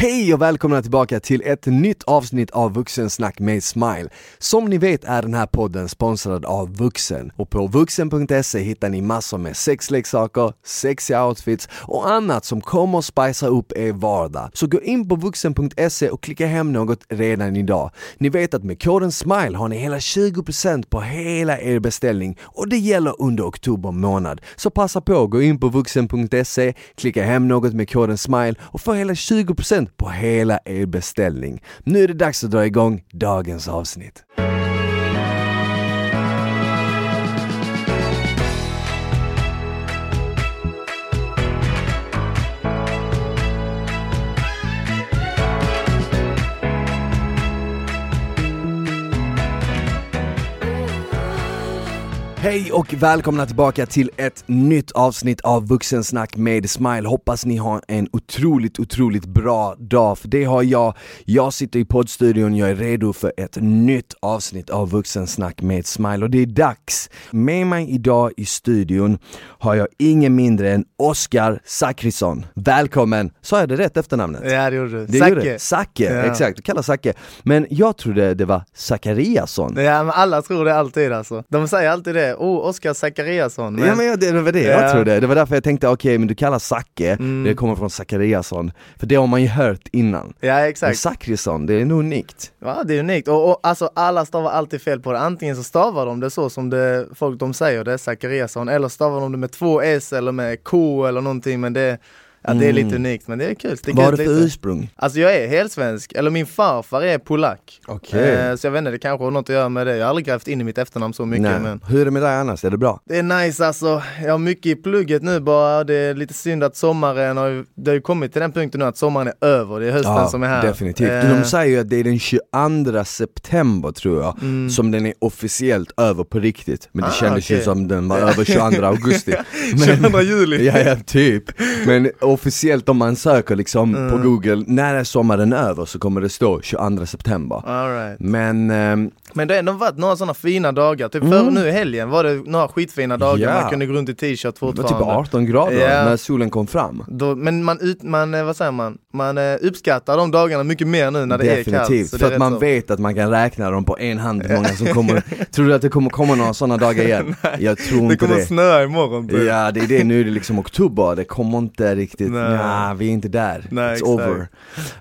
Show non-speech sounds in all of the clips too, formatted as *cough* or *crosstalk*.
Hej och välkomna tillbaka till ett nytt avsnitt av Vuxensnack med Smile. Som ni vet är den här podden sponsrad av Vuxen och på vuxen.se hittar ni massor med sexleksaker, sexiga outfits och annat som kommer att spicea upp er vardag. Så gå in på vuxen.se och klicka hem något redan idag. Ni vet att med koden SMILE har ni hela 20% på hela er beställning och det gäller under oktober månad. Så passa på, gå in på vuxen.se, klicka hem något med koden SMILE och få hela 20% på hela er beställning. Nu är det dags att dra igång dagens avsnitt. Hej och välkomna tillbaka till ett nytt avsnitt av Vuxensnack med Smile. Hoppas ni har en otroligt, otroligt bra dag, för det har jag. Jag sitter i poddstudion, jag är redo för ett nytt avsnitt av Vuxensnack med Smile och det är dags. Med mig idag i studion har jag ingen mindre än Oskar Zachrisson. Välkommen! Sa jag det rätt efternamnet? Ja det gjorde du. Zacke. Zacke, Ja. exakt. Du kallar Zacke. Men jag trodde det var Zachariasson. Ja men alla tror det alltid alltså. De säger alltid det, oh Oskar Zachariasson. Men, Ja men jag- det var det jag Ja. trodde, det var därför jag tänkte okej men du kallar Zacke, Mm. det kommer från Zachariasson, för det har man ju hört innan. ja Men exakt. Zachrisson, det är nog unikt. Ja det är unikt. Och, och alltså alla stavar alltid fel på det. Antingen så stavar de det så som det, folk de säger det, Zachariasson, eller stavar de det med två S eller med K eller någonting men det, ja, det är lite Mm. unikt men det är kul. Sticker Vad har du för lite. ursprung? Alltså jag är helsvensk, eller min farfar är polack. Okej. Eh, så jag vet inte, det kanske har något att göra med det. Jag har aldrig grävt in i mitt efternamn så mycket Nej. men Hur är det med dig annars, är det bra? Det är nice alltså, jag har mycket i plugget nu bara, det är lite synd att sommaren har ju, det har ju kommit till den punkten nu att sommaren är över, det är hösten som är här. definitivt. Eh, De säger ju att det är den 22 september tror jag, Mm. som den är officiellt över på riktigt. Men det Ah, kändes ju okej. som den var över 22 augusti. *laughs* 22 juli. *laughs* Ja, ja, typ. Men officiellt om man söker liksom på Mm. google, när är sommaren över så kommer det stå 22 september. Right. Men ehm, Men det har ändå varit några sådana fina dagar, typ Mm. för nu i helgen var det några skitfina dagar, Ja. man kunde gå runt i t-shirt det var fortfarande. typ 18 grader Ja. när solen kom fram. Då, men man, ut, man, eh, vad säger man, man eh, uppskattar de dagarna mycket mer nu när det är kallt. Definitivt, det för att man så. vet att man kan räkna dem på en hand hur många som kommer. *laughs* tror du att det kommer komma några sådana dagar igen? *laughs* Jag tror Det inte kommer det. att snöa imorgon typ. Ja det är det, nu är det liksom oktober, det kommer inte riktigt, Nej. nej vi är inte där, Nej, it's exakt. over.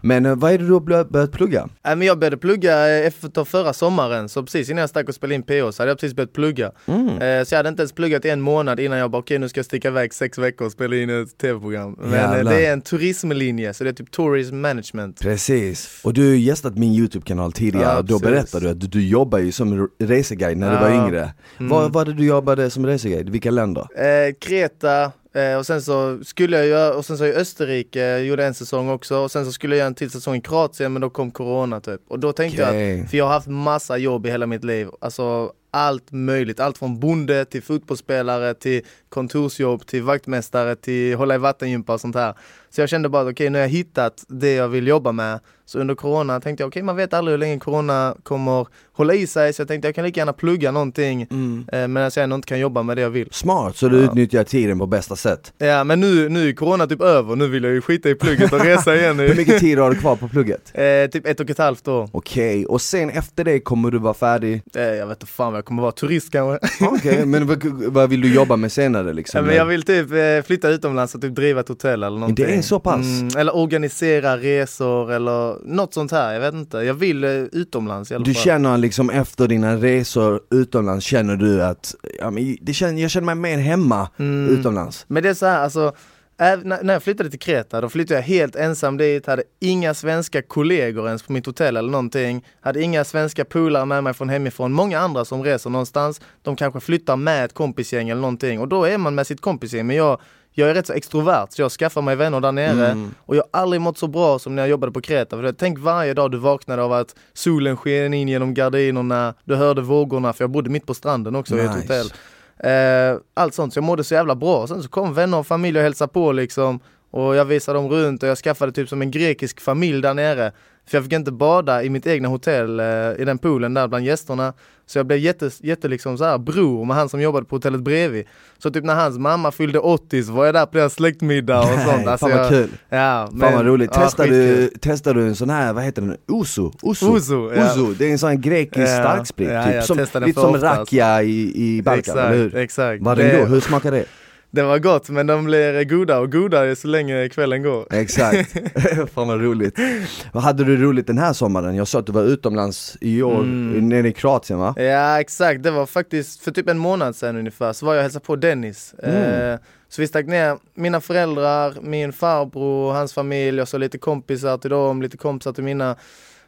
Men eh, vad är det du har börjat plugga? Nej, men jag började plugga efter förra sommaren, så precis innan jag stack och spelade in PO så hade jag precis börjat plugga. Mm. Eh, Så jag hade inte ens pluggat i en månad innan jag bara okej nu ska jag sticka iväg sex veckor och spela in ett tv-program. Men eh, det är en turismlinje, så det är typ tourism management. Precis, och du har gästat min YouTube-kanal tidigare Ja, och då berättade du att du, du jobbar ju som reseguide när du var Ja. yngre. Mm. Vad var det du jobbade som reseguide? Vilka länder? Eh, Kreta, eh, och sen så skulle jag göra, och sen så i Österrike, jag gjorde en säsong också, och sen så skulle jag göra en till säsong i Kroatien men då kom corona typ. Och då tänkte jag Okej. att, för jag har haft massa jobb i hela mitt liv, alltså allt möjligt, allt från bonde till fotbollsspelare till kontorsjobb till vaktmästare till hålla i vattengympa och sånt här. Så jag kände bara att okej, nu har jag hittat det jag vill jobba med. Så under corona tänkte jag okej, man vet aldrig hur länge corona kommer hålla i sig, så jag tänkte jag kan lika gärna plugga någonting eh, medan jag ändå inte kan jobba med det jag vill. Smart, så du Ja. utnyttjar tiden på bästa sätt. Ja men nu, nu är corona typ över, nu vill jag ju skita i plugget och resa *laughs* igen Hur mycket tid har du kvar på plugget? *laughs* eh, typ ett och ett halvt år. Okej, och sen efter det kommer du vara färdig? Eh, jag vet inte fan vad jag kommer vara, turist kanske. Okej, *laughs* men vad, vill du jobba med senare liksom? Ja, men jag vill typ eh, flytta utomlands och typ driva ett hotell eller någonting. Det är så pass? Mm, eller organisera resor eller något sånt här, jag vet inte. Jag vill eh, utomlands i alla Du fall. känner liksom efter dina resor utomlands, känner du att, ja, men det känner, jag känner mig mer hemma Mm. utomlands? Men det är så här, alltså när jag flyttade till Kreta, då flyttade jag helt ensam dit, hade inga svenska kollegor ens på mitt hotell eller någonting. Hade inga svenska polare med mig från hemifrån. Många andra som reser någonstans, de kanske flyttar med ett kompisgäng eller någonting och då är man med sitt kompisgäng. Men jag, jag är rätt så extrovert så jag skaffar mig vänner där nere Mm. och jag har aldrig mått så bra som när jag jobbade på Kreta. För tänk varje dag du vaknade av att solen sken in genom gardinerna, du hörde vågorna, för jag bodde mitt på stranden också i ett Nice. hotell. Eh, allt sånt, så jag mådde så jävla bra. Sen så kom vänner och familj och hälsade på liksom. Och jag visade dem runt och jag skaffade typ som en grekisk familj där nere. För jag fick inte bada i mitt egna hotell, eh, i den poolen där bland gästerna. Så jag blev jätte, jätte liksom så här bror med han som jobbade på hotellet bredvid. Så typ när hans mamma fyllde 80 så var jag där på deras släktmiddag och sånt. Alltså fan vad jag, kul! Ja, Fan vad roligt. ja, Testar, skitkul. du, testar du en sån här, vad heter den? Uso? Uso? Ouzo, ja. Ouzo. Det är en sån grekisk Ja, starksprit, ja, typ. som, lite som alltså. rakia i, i Balkan, Exakt, eller hur? exakt. Var Det- den god? Hur smakar det? Det var gott men de blir goda och godare så länge kvällen går. Exakt, *laughs* fan vad roligt. Vad hade du roligt den här sommaren? Jag sa att du var utomlands i år, Mm. nere i Kroatien va? Ja exakt, det var faktiskt för typ en månad sedan ungefär så var jag och hälsade på Dennis. Mm. Eh, så vi stack ner, mina föräldrar, min farbror, hans familj och så lite kompisar till dem, lite kompisar till mina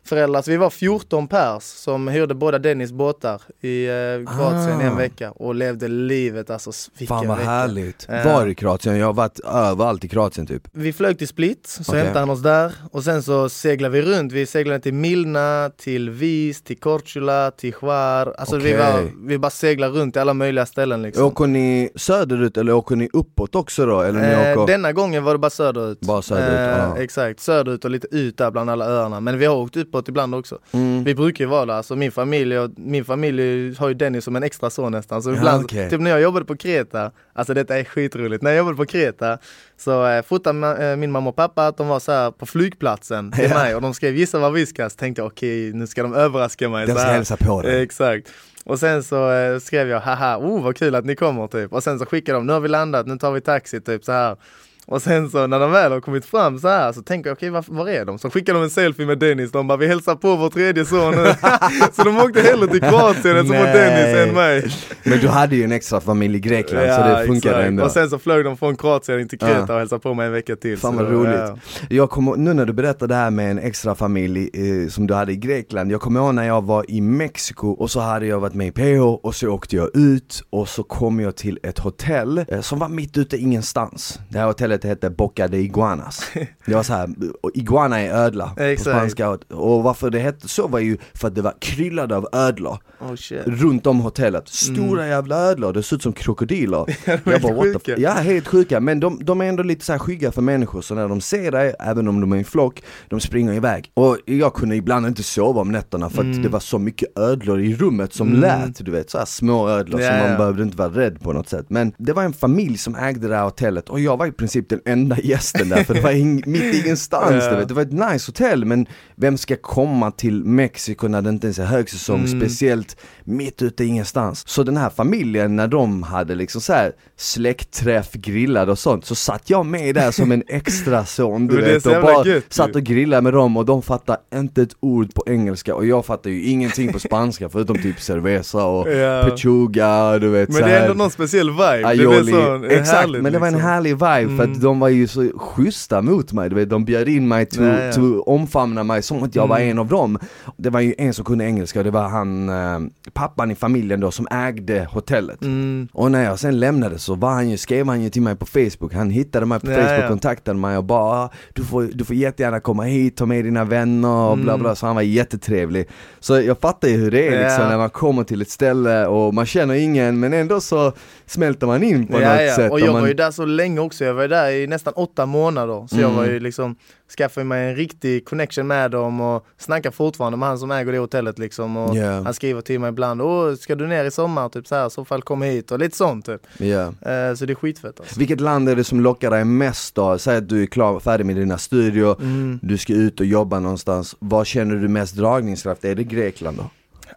föräldrar. Så vi var 14 pers som hyrde båda Dennis båtar i eh, Kroatien Ah. en vecka och levde livet alltså. Fan vad vecka. härligt. Ja. Var i Kroatien? Jag har varit överallt i Kroatien typ. Vi flög till Split, så Okej. hämtade han oss där och sen så seglade vi runt. Vi seglade till Milna, till Vis, till Korčula, till Hvar. Alltså vi, Okej. var, vi bara seglade runt i alla möjliga ställen liksom. Åker ni söderut eller åker ni uppåt också då? Eller ni Eh, åker... denna gången var det bara söderut. Bara söderut, ja. Exakt, söderut och lite ut där bland alla öarna. Men vi har åkt uppåt ibland också. Mm. Vi brukar ju vara där, alltså min familj, och, min familj har ju Dennis som en extra son nästan. Så Ja, ibland, okej. typ när jag jobbade på Kreta, alltså detta är skitroligt, när jag jobbade på Kreta så eh, fotade ma- eh, min mamma och pappa att de var så här på flygplatsen *laughs* till Ja. mig och de skrev gissa vad vi ska, så tänkte jag okej nu ska de överraska mig. Så ska hälsa på dig. Exakt. Och sen så eh, skrev jag haha, oh vad kul att ni kommer typ. Och sen så skickade de, nu har vi landat, nu tar vi taxi typ så här. Och sen så när de väl har kommit fram så här så tänker jag okej var, var är de? Så skickar de en selfie med Dennis, de bara vi hälsar på vår tredje son nu. *laughs* så de åkte hellre till Kroatien än så Nej. Dennis än mig. Men du hade ju en extra familj i Grekland så det funkade exakt. ändå. Och sen så flög de från Kroatien in till Kreta Ja. och hälsade på mig en vecka till. Fan så vad var- roligt. ja. Jag kommer, nu när du berättar det här med en extra familj eh, som du hade i Grekland, jag kommer ihåg när jag var i Mexiko och så hade jag varit med i PH och så åkte jag ut och så kom jag till ett hotell eh, som var mitt ute ingenstans. Det här hotellet hette Boca de Iguanas. Det var så här, iguana är ödla på spanska och, varför det hette så var ju för att det var kryllade av ödlor Oh runt om hotellet. Stora jävla ödlor, det såg ut som krokodiler. *laughs* Mm. jag bara, what the? Ja, helt sjuka, men de, de är ändå lite så här skygga för människor, så när de ser dig, även om de är en flock, de springer iväg. Och jag kunde ibland inte sova om nätterna för att Mm. det var så mycket ödlor i rummet som Mm. lät, du vet, så här små ödlor Ja, som man behövde inte vara rädd på något sätt. Men det var en familj som ägde det här hotellet och jag var i princip den enda gästen där, för det var ing, mitt ingenstans, Ja. Det var ett nice hotell, men vem ska komma till Mexiko när det inte ens är högsäsong, Mm. speciellt mitt ute i ingenstans. Så den här familjen, när de hade liksom så här släktträff, grillade och sånt, så satt jag med där som en extra son du det vet och bara gött satt och grillade med dem och de fattade inte ett ord på engelska och jag fattar ju ingenting på spanska *laughs* förutom typ cerveza och Ja. pechuga, du vet Men det är ändå någon speciell vibe. Det Aioli. blir så Exakt, härligt, men det var en liksom. härlig vibe för Mm. att de var ju så schyssta mot mig, du vet, de bjöd in mig till Ja, ja. omfamna mig som att jag var Mm. en av dem. Det var ju en som kunde engelska och det var han, eh, pappan i familjen då som ägde hotellet. Mm. Och när jag sen lämnade så var han ju, skrev han ju till mig på Facebook, han hittade mig på Ja, Facebook, kontaktade mig och bara "Ah, du får, du får jättegärna komma hit, ta med dina vänner och bla Mm. bla, så han var jättetrevlig. Så jag fattar ju hur det är liksom när man kommer till ett ställe och man känner ingen men ändå så smälter man in på något sätt. Och jag man... var ju där så länge också, jag var ju där i nästan åtta månader. Så jag Mm. var ju liksom, skaffade mig en riktig connection med dem och snackar fortfarande med han som äger det hotellet liksom. Och Ja. Han skriver till mig ibland, åh ska du ner i sommar? Typ så här, så fall kom hit och lite sånt typ. Eh, så det är skitfett alltså. Vilket land är det som lockar dig mest då? Säg att du är klar, färdig med dina studier, Mm. du ska ut och jobba någonstans. Vad känner du mest dragningskraft? Är det Grekland då?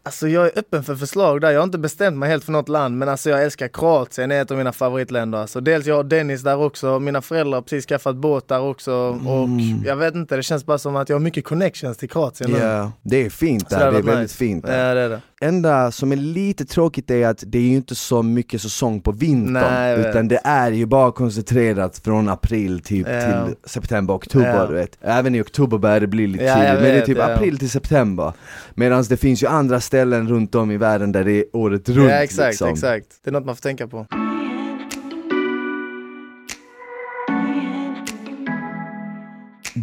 Alltså jag är öppen för förslag där, jag har inte bestämt mig helt för något land men alltså jag älskar Kroatien, det är ett av mina favoritländer. Alltså dels jag har Dennis där också, mina föräldrar har precis skaffat båt där också och Mm. jag vet inte, det känns bara som att jag har mycket connections till Kroatien. Ja, det är fint där, det är varit väldigt nice. fint där. Ja det är det. Enda som är lite tråkigt är att det är ju inte så mycket säsong på vintern Nej. Utan det är ju bara koncentrerat från april till, Ja. till september, oktober Ja. du vet Även i oktober börjar det bli lite Ja, tidigt, men det är typ ja. april till september Medan det finns ju andra ställen runt om i världen där det är året runt Ja exakt, liksom. exakt. Det är något man får tänka på.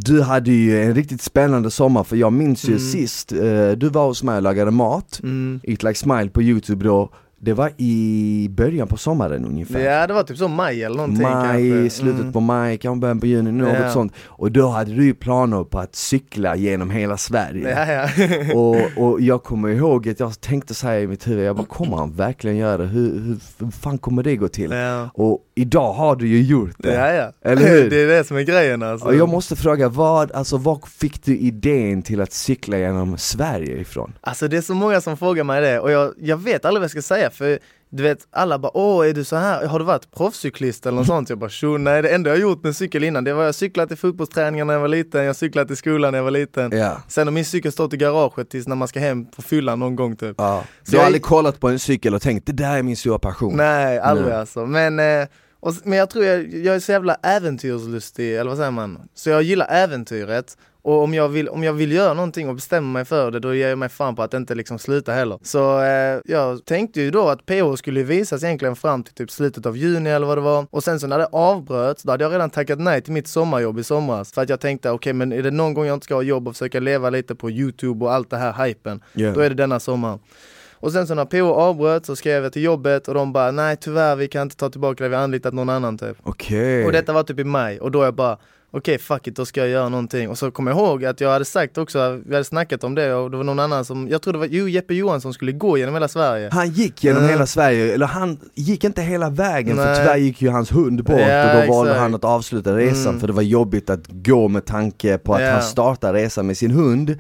Du hade ju en riktigt spännande sommar för jag minns ju Mm. sist, eh, du var hos mig och lagade mat Mm. Eat Like Smile på youtube då Det var i början på sommaren ungefär Ja det var typ så maj eller någonting Maj, kanske. slutet Mm. på maj, kanske början på juni, något Ja. sånt Och då hade du ju planer på att cykla genom hela Sverige Ja, ja. *laughs* och, och jag kommer ihåg att jag tänkte säga i mitt huvud, jag bara *clears throat* kommer han verkligen göra det? Hur, hur, hur fan kommer det gå till? ja. Och idag har du ju gjort det Ja, ja. Eller hur? *laughs* Det är det som är grejen alltså. Och jag måste fråga, vad, alltså, vad fick du idén till att cykla genom Sverige ifrån? Alltså det är så många som frågar mig det och jag, jag vet aldrig vad jag ska säga för du vet alla bara åh är du så här, har du varit proffscyklist eller något sånt? Jag bara tjo, nej det enda jag gjort med cykel innan det var jag cyklat till fotbollsträningar när jag var liten, jag cyklat till skolan när jag var liten. Ja, Sen har min cykel stått i garaget tills när man ska hem på fyllan någon gång typ. ja. Så Du har jag- aldrig kollat på en cykel och tänkt, det där är min stora passion? Nej, aldrig Nej. alltså. Men, eh, och, men jag tror jag, jag är så jävla äventyrslustig, eller vad säger man? Så jag gillar äventyret. Och om jag, vill, om jag vill göra någonting och bestämmer mig för det, då ger jag mig fan på att inte liksom sluta heller. Så eh, jag tänkte ju då att PH skulle visas egentligen fram till typ slutet av juni eller vad det var. Och sen så när det avbröts, då hade jag redan tackat nej till mitt sommarjobb i somras. För att jag tänkte, okej men är det någon gång jag inte ska ha jobb och försöka leva lite på YouTube och allt det här hypen, Ja. då är det denna sommar. Och sen så när PO avbröt så skrev jag till jobbet och de bara nej tyvärr vi kan inte ta tillbaka det, vi har anlitat någon annan typ. Okej Och detta var typ i maj och då jag bara okej fuck it, då ska jag göra någonting. Och så kom jag ihåg att jag hade sagt också, vi hade snackat om det och det var någon annan som, jag tror det var jo, Jeppe Johansson skulle gå genom hela Sverige. Han gick genom Mm. hela Sverige, eller han gick inte hela vägen för Nej. tyvärr gick ju hans hund bort Ja, och då valde exakt. han att avsluta resan Mm. för det var jobbigt att gå med tanke på att Ja. han startar resan med sin hund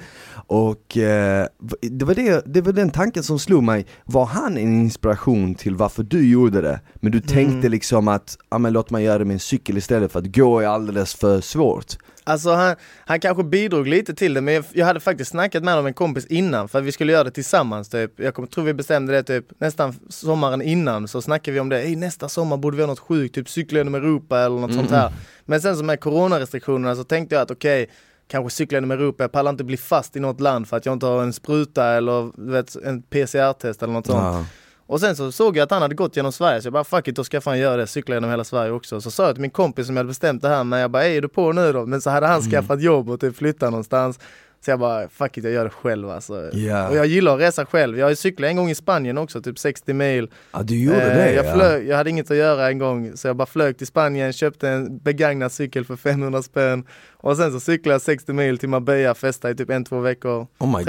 Och eh, det, var det, det var den tanken som slog mig, var han en inspiration till varför du gjorde det? Men du tänkte Mm. liksom att, ja men låt mig göra det med en cykel istället för att gå är alldeles för svårt Alltså han, han kanske bidrog lite till det men jag, jag hade faktiskt snackat med honom en kompis innan för att vi skulle göra det tillsammans typ. Jag kom, tror vi bestämde det typ nästan sommaren innan så snackade vi om det, Ey, nästa sommar borde vi ha något sjukt, typ cykla genom Europa eller något sånt här. Men sen så med coronarestriktionerna så tänkte jag att okej, kanske cykla genom Europa, jag pallar inte bli fast i något land för att jag inte har en spruta eller vet, en PCR-test eller något sånt. Ja. Och sen så såg jag att han hade gått genom Sverige så jag bara fuck it, då ska jag fan göra det, cykla genom hela Sverige också. Så sa jag till min kompis som jag hade bestämt det här med, jag bara "Ey, är du på nu då? Men så hade han skaffat jobb och typ flyttat någonstans. Så jag bara fuck it, jag gör det själv alltså. Ja. Och jag gillar att resa själv. Jag cyklat en gång i Spanien också, typ 60 mil. Ja du gjorde Eh, det jag, ja. flög, jag hade inget att göra en gång så jag bara flög till Spanien, köpte en begagnad cykel för 500 spänn och sen så cyklade jag 60 mil till Marbella, festade i typ en, två veckor. Oh my god,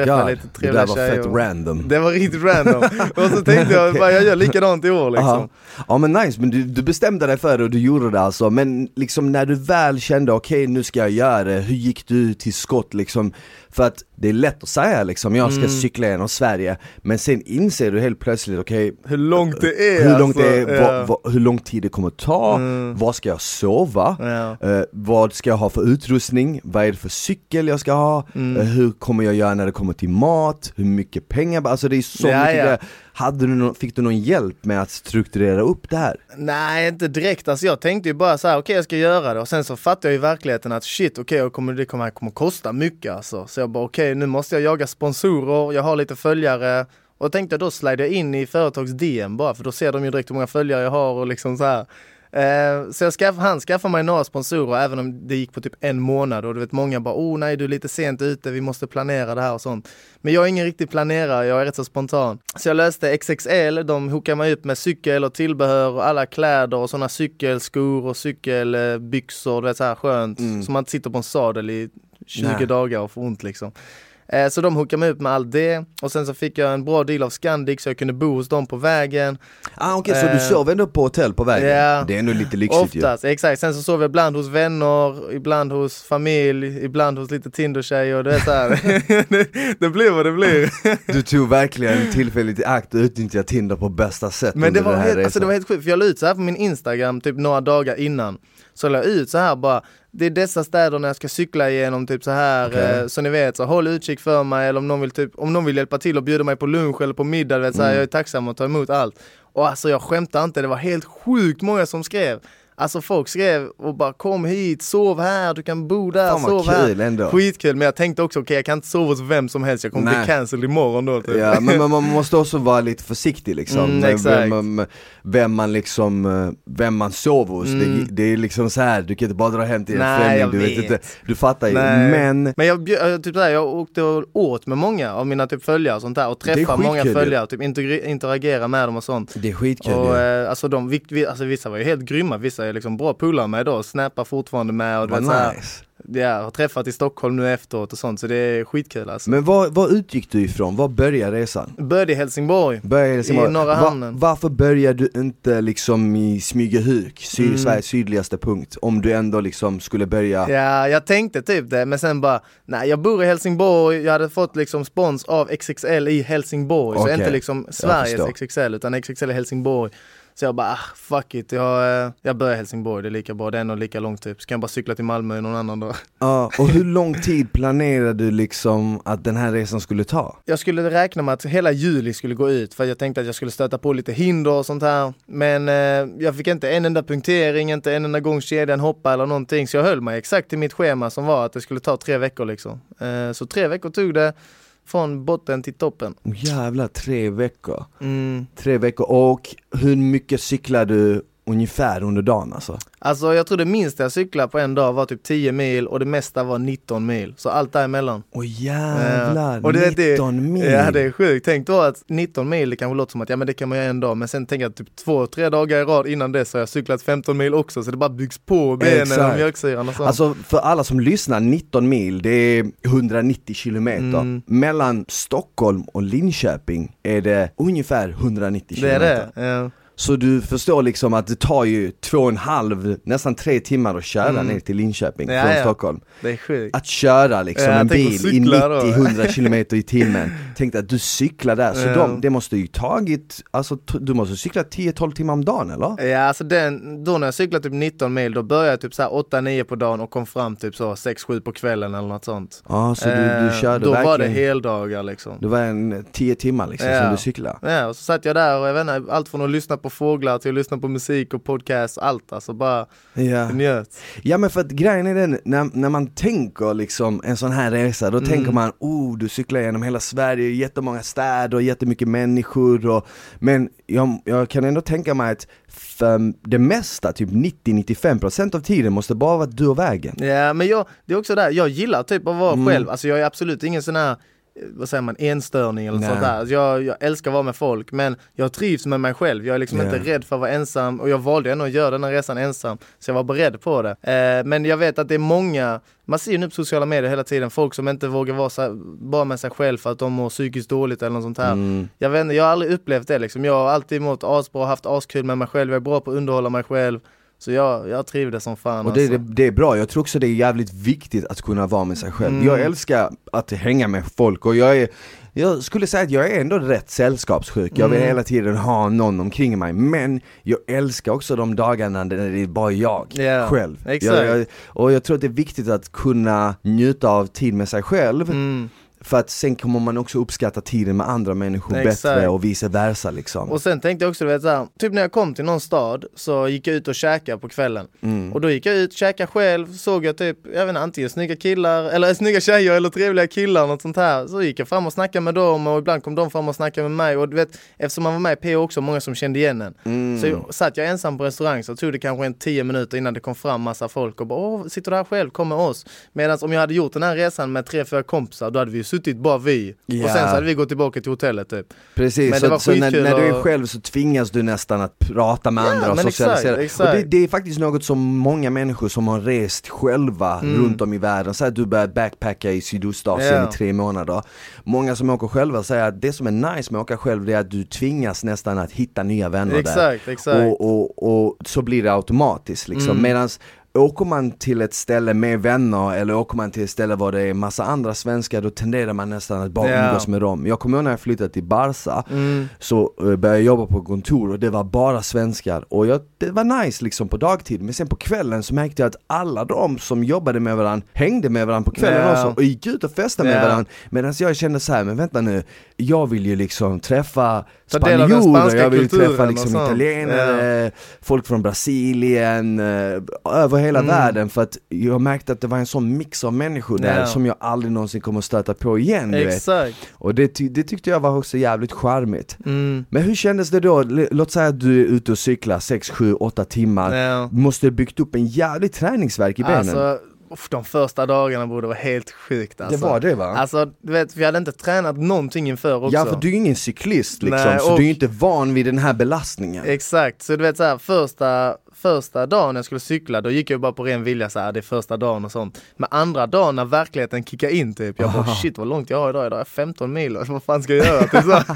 det där var fett och- random Det var riktigt random. och så tänkte jag, *laughs* bara, jag gör likadant i år liksom. Aha. Ja men nice, men du, du bestämde dig för det och du gjorde det alltså, men liksom när du väl kände okej nu ska jag göra det, hur gick du till skott liksom? För att det är lätt att säga liksom, jag ska Mm. cykla genom Sverige, men sen inser du helt plötsligt okej Hur långt det är hur långt alltså. det är, Ja. vad, vad, hur lång tid det kommer ta, Mm. var ska jag sova? Ja. Eh, vad ska jag ha för utrustning? Vad är det för cykel jag ska ha? Mm. Eh, hur kommer jag göra när det kommer till mat? Hur mycket pengar? Alltså det är så Ja, mycket grejer. Hade du någon, Fick du någon hjälp med att strukturera upp det här? Nej inte direkt, alltså jag tänkte ju bara så här: okej jag ska göra det och sen så fattade jag i verkligheten att shit okej okay, kommer, det kommer, kommer kosta mycket alltså. Så jag bara okej nu måste jag jaga sponsorer, jag har lite följare och då tänkte jag då slide jag in i företags DM bara för då ser de ju direkt hur många följare jag har och liksom så här. Eh, så jag skaff, han skaffade mig några sponsorer även om det gick på typ en månad och du vet många bara oh nej du är lite sent ute, vi måste planera det här och sånt. Men jag är ingen riktig planerare, jag är rätt så spontan. Så jag löste XXL, de hookade mig upp med cykel och tillbehör och alla kläder och sådana cykelskor och cykelbyxor, du vet så här skönt. Mm. Så man inte sitter på en sadel i 20 Nej. dagar och får ont liksom. Eh, Så de hookade mig upp med allt det och sen så fick jag en bra deal av Scandic så jag kunde bo hos dem på vägen. Ah, Okej, så Eh, du sov ändå på hotell på vägen? ja. Det är ändå lite lyxigt ju Oftast, exakt. Sen så sov jag ibland hos vänner, ibland hos familj, ibland hos lite Tinder-tjejer. Det, är så *laughs* det, det blir vad det blir. Du tog verkligen tillfället i akt och utnyttjade Tinder på bästa sätt Men det var, helt, alltså det resan. var helt sjukt, för jag la ut så här på min Instagram typ några dagar innan. Så la jag ut så här bara, det är dessa städerna jag ska cykla igenom typ så här Okej. eh, så ni vet, så håll utkik för mig eller om någon vill typ, om någon vill hjälpa till och bjuda mig på lunch eller på middag, vet, så här, Mm. jag är tacksam att ta emot allt. Och alltså jag skämtar inte, det var helt sjukt många som skrev Alltså folk skrev och bara kom hit, sov här, du kan bo där, Fan sov här. kul ändå. Skitkul, men jag tänkte också okej jag kan inte sova hos vem som helst, jag kommer bli cancelled imorgon då typ. Ja men man, man *laughs* måste också vara lite försiktig liksom, Mm, vem, man- vem man liksom, eh, vem man sover hos. Mm. Det, det är liksom så här, du kan inte bara dra hem till en Nej, främling, du vet vet. inte, du fattar ju. Nej. Men Men jag, typ såhär, jag åkte och åt med många av mina typ följare och sånt där och träffade många följare, typ integre- interagera med dem och sånt. det är skitkul Och ju. eh, alltså, de, vi, alltså vissa var ju helt grymma, vissa är liksom bra polare med då, snappar fortfarande med och du vet, så här, nice. ja, har träffat i Stockholm nu efteråt och sånt så det är skitkul alltså. Men var, var utgick du ifrån? Var började resan? Började i Helsingborg. Började i Helsingborg. I norra hamnen. varför började du inte liksom i Smygehuk, syd, Mm. Sveriges sydligaste punkt? Om du ändå liksom skulle börja Ja, jag tänkte typ det, men sen bara, nej jag bor i Helsingborg, jag hade fått liksom spons av XXL i Helsingborg, så Okej, inte liksom Sveriges. XXL utan XXL i Helsingborg. Så jag bara, ah, fuck it, jag, eh, jag börjar i Helsingborg, det är lika bra, det är ändå lika långt typ. Så kan jag bara cykla till Malmö någon annan dag. *laughs* Ja, och hur lång tid planerade du liksom att den här resan skulle ta? Jag skulle räkna med att hela juli skulle gå ut för jag tänkte att jag skulle stöta på lite hinder och sånt här. Men eh, jag fick inte en enda punktering, inte en enda gång kedjan hoppa eller någonting. Så jag höll mig exakt till mitt schema som var att det skulle ta tre veckor liksom. Eh, så tre veckor tog det från botten till toppen. Jävlar, tre veckor. Mm. Tre veckor, och hur mycket cyklar du ungefär under dagen alltså? Alltså jag tror det minsta jag cyklade på en dag var typ 10 mil och det mesta var 19 mil. Så allt däremellan. Åh jävlar, Eh, och det- det- 19 mil! Ja det är sjukt. Tänk då att 19 mil det kanske låter som att ja men det kan man göra en dag. Men sen tänker jag att typ två, tre dagar i rad innan dess har jag cyklat 15 mil också. Så det bara byggs på benen Exakt. och mjölksyran och sånt. Alltså för alla som lyssnar, 19 mil, det är 190 kilometer. Mm. Mellan Stockholm och Linköping är det ungefär 190 det kilometer. är det. Ja. Så du förstår liksom att det tar ju två och en halv, nästan tre timmar att köra Mm. ner till Linköping Ja, från ja. Stockholm. Det är sjukt. Att köra liksom Ja, en bil i cykla då. 90-100 *laughs* kilometer i timmen. Tänk att du cyklar där, så Ja. de, det måste ju tagit, alltså du måste cykla 10-12 timmar om dagen eller? Ja alltså den, då när jag cyklade typ 19 mil då började jag typ så här 8-9 på dagen och kom fram typ så 6-7 på kvällen eller något sånt. Ja, så du, du Eh, körde Då verkligen, var det heldagar liksom. det var en 10 timmar liksom som du cyklade. Ja, och så satt jag där och jag vet inte, allt från att lyssna på fåglar till att lyssna på musik och podcast, allt alltså bara Ja. njöt. ja men för att grejen är den, när, när man tänker liksom en sån här resa, då Mm. tänker man oh du cyklar genom hela Sverige, jättemånga städer och jättemycket människor och, Men jag, jag kan ändå tänka mig att för det mesta, typ 90-95% av tiden måste bara vara du och vägen. Ja men jag, det är också där, jag gillar typ att vara Mm. själv, alltså jag är absolut ingen sån här vad säger man, enstörning eller Nej. sånt där. Alltså jag, jag älskar att vara med folk men jag trivs med mig själv. Jag är liksom Ja. inte rädd för att vara ensam och jag valde ändå att göra den här resan ensam. Så jag var beredd på det. Eh, men jag vet att det är många, man ser ju nu på sociala medier hela tiden, folk som inte vågar vara så, bara med sig själv för att de mår psykiskt dåligt eller något sånt här. Mm. Jag vet jag har aldrig upplevt det liksom. Jag har alltid mått asbra, haft askul med mig själv, jag är bra på att underhålla mig själv. Så jag, jag trivdes som fan Och det, alltså. det, det är bra, jag tror också det är jävligt viktigt att kunna vara med sig själv. Mm. Jag älskar att hänga med folk och jag är jag skulle säga att jag är ändå rätt sällskapssjuk, jag vill Mm. hela tiden ha någon omkring mig men jag älskar också de dagarna när det är bara jag Ja, själv. exakt. Jag, jag, och jag tror att det är viktigt att kunna njuta av tid med sig själv Mm. För att sen kommer man också uppskatta tiden med andra människor Exakt. bättre och vice versa liksom. Och sen tänkte jag också, du vet såhär, typ när jag kom till någon stad så gick jag ut och käkade på kvällen. Mm. Och då gick jag ut, käkade själv, såg jag typ, jag vet inte, antingen snygga killar, eller *laughs* snygga tjejer eller trevliga killar, något sånt här. Så gick jag fram och snackade med dem och ibland kom de fram och snackade med mig. Och du vet, eftersom man var med i PO också, många som kände igen en. Mm. Så jag, satt jag ensam på restaurang så tog det kanske en tio minuter innan det kom fram massa folk och bara åh, sitter du här själv, kom med oss. Medan om jag hade gjort den här resan med tre, fyra kompisar, då hade vi ju suttit bara vi. Ja. Och sen så hade vi gått tillbaka till hotellet typ. Precis, Men så, så när, när du är själv så tvingas du nästan att prata med Ja, andra och socialisera. exakt, exakt. Och det, det är faktiskt något som många människor som har rest själva Mm. runt om i världen, så att du börjar backpacka i Sydostasien Ja. i tre månader. Många som åker själva säger att det som är nice med att åka själv det är att du tvingas nästan att hitta nya vänner där. Exakt, exakt. Och, och, och så blir det automatiskt liksom. Mm. Medans åker man till ett ställe med vänner eller åker man till ett ställe var det är massa andra svenskar då tenderar man nästan att bara Ja. umgås med dem. Jag kommer ihåg när jag flyttade till Barca Mm. så eh, började jag jobba på kontor och det var bara svenskar och jag, det var nice liksom på dagtid men sen på kvällen så märkte jag att alla de som jobbade med varandra hängde med varandra på kvällen Ja. också och gick ut och festade med Ja. varandra medan jag kände så här, men vänta nu, jag vill ju liksom träffa Ta del av den spanjorer, spanska jag vill träffa liksom italienare, folk från Brasilien, eh, över hela Mm. världen för att jag märkte att det var en sån mix av människor där Ja. som jag aldrig någonsin kommer stöta på igen. Exakt. Och det, ty- det tyckte jag var också jävligt charmigt. Mm. Men hur kändes det då? Låt säga att du är ute och cyklar 6, 7, 8 timmar. Ja. Måste ha byggt upp en jävligt träningsverk i benen. Alltså, de första dagarna borde vara helt sjukt alltså. det var det va? Alltså du vet, vi hade inte tränat någonting inför också. ja för du är ju ingen cyklist liksom, Nej, så och- du är inte van vid den här belastningen. Exakt, så du vet så här, första, första dagen jag skulle cykla, då gick jag bara på ren vilja så här, det är första dagen och sånt. Men andra dagen när verkligheten kickar in typ, jag bara shit vad långt jag har idag, idag har jag 15 mil, alltså, vad fan ska jag göra? Typ, så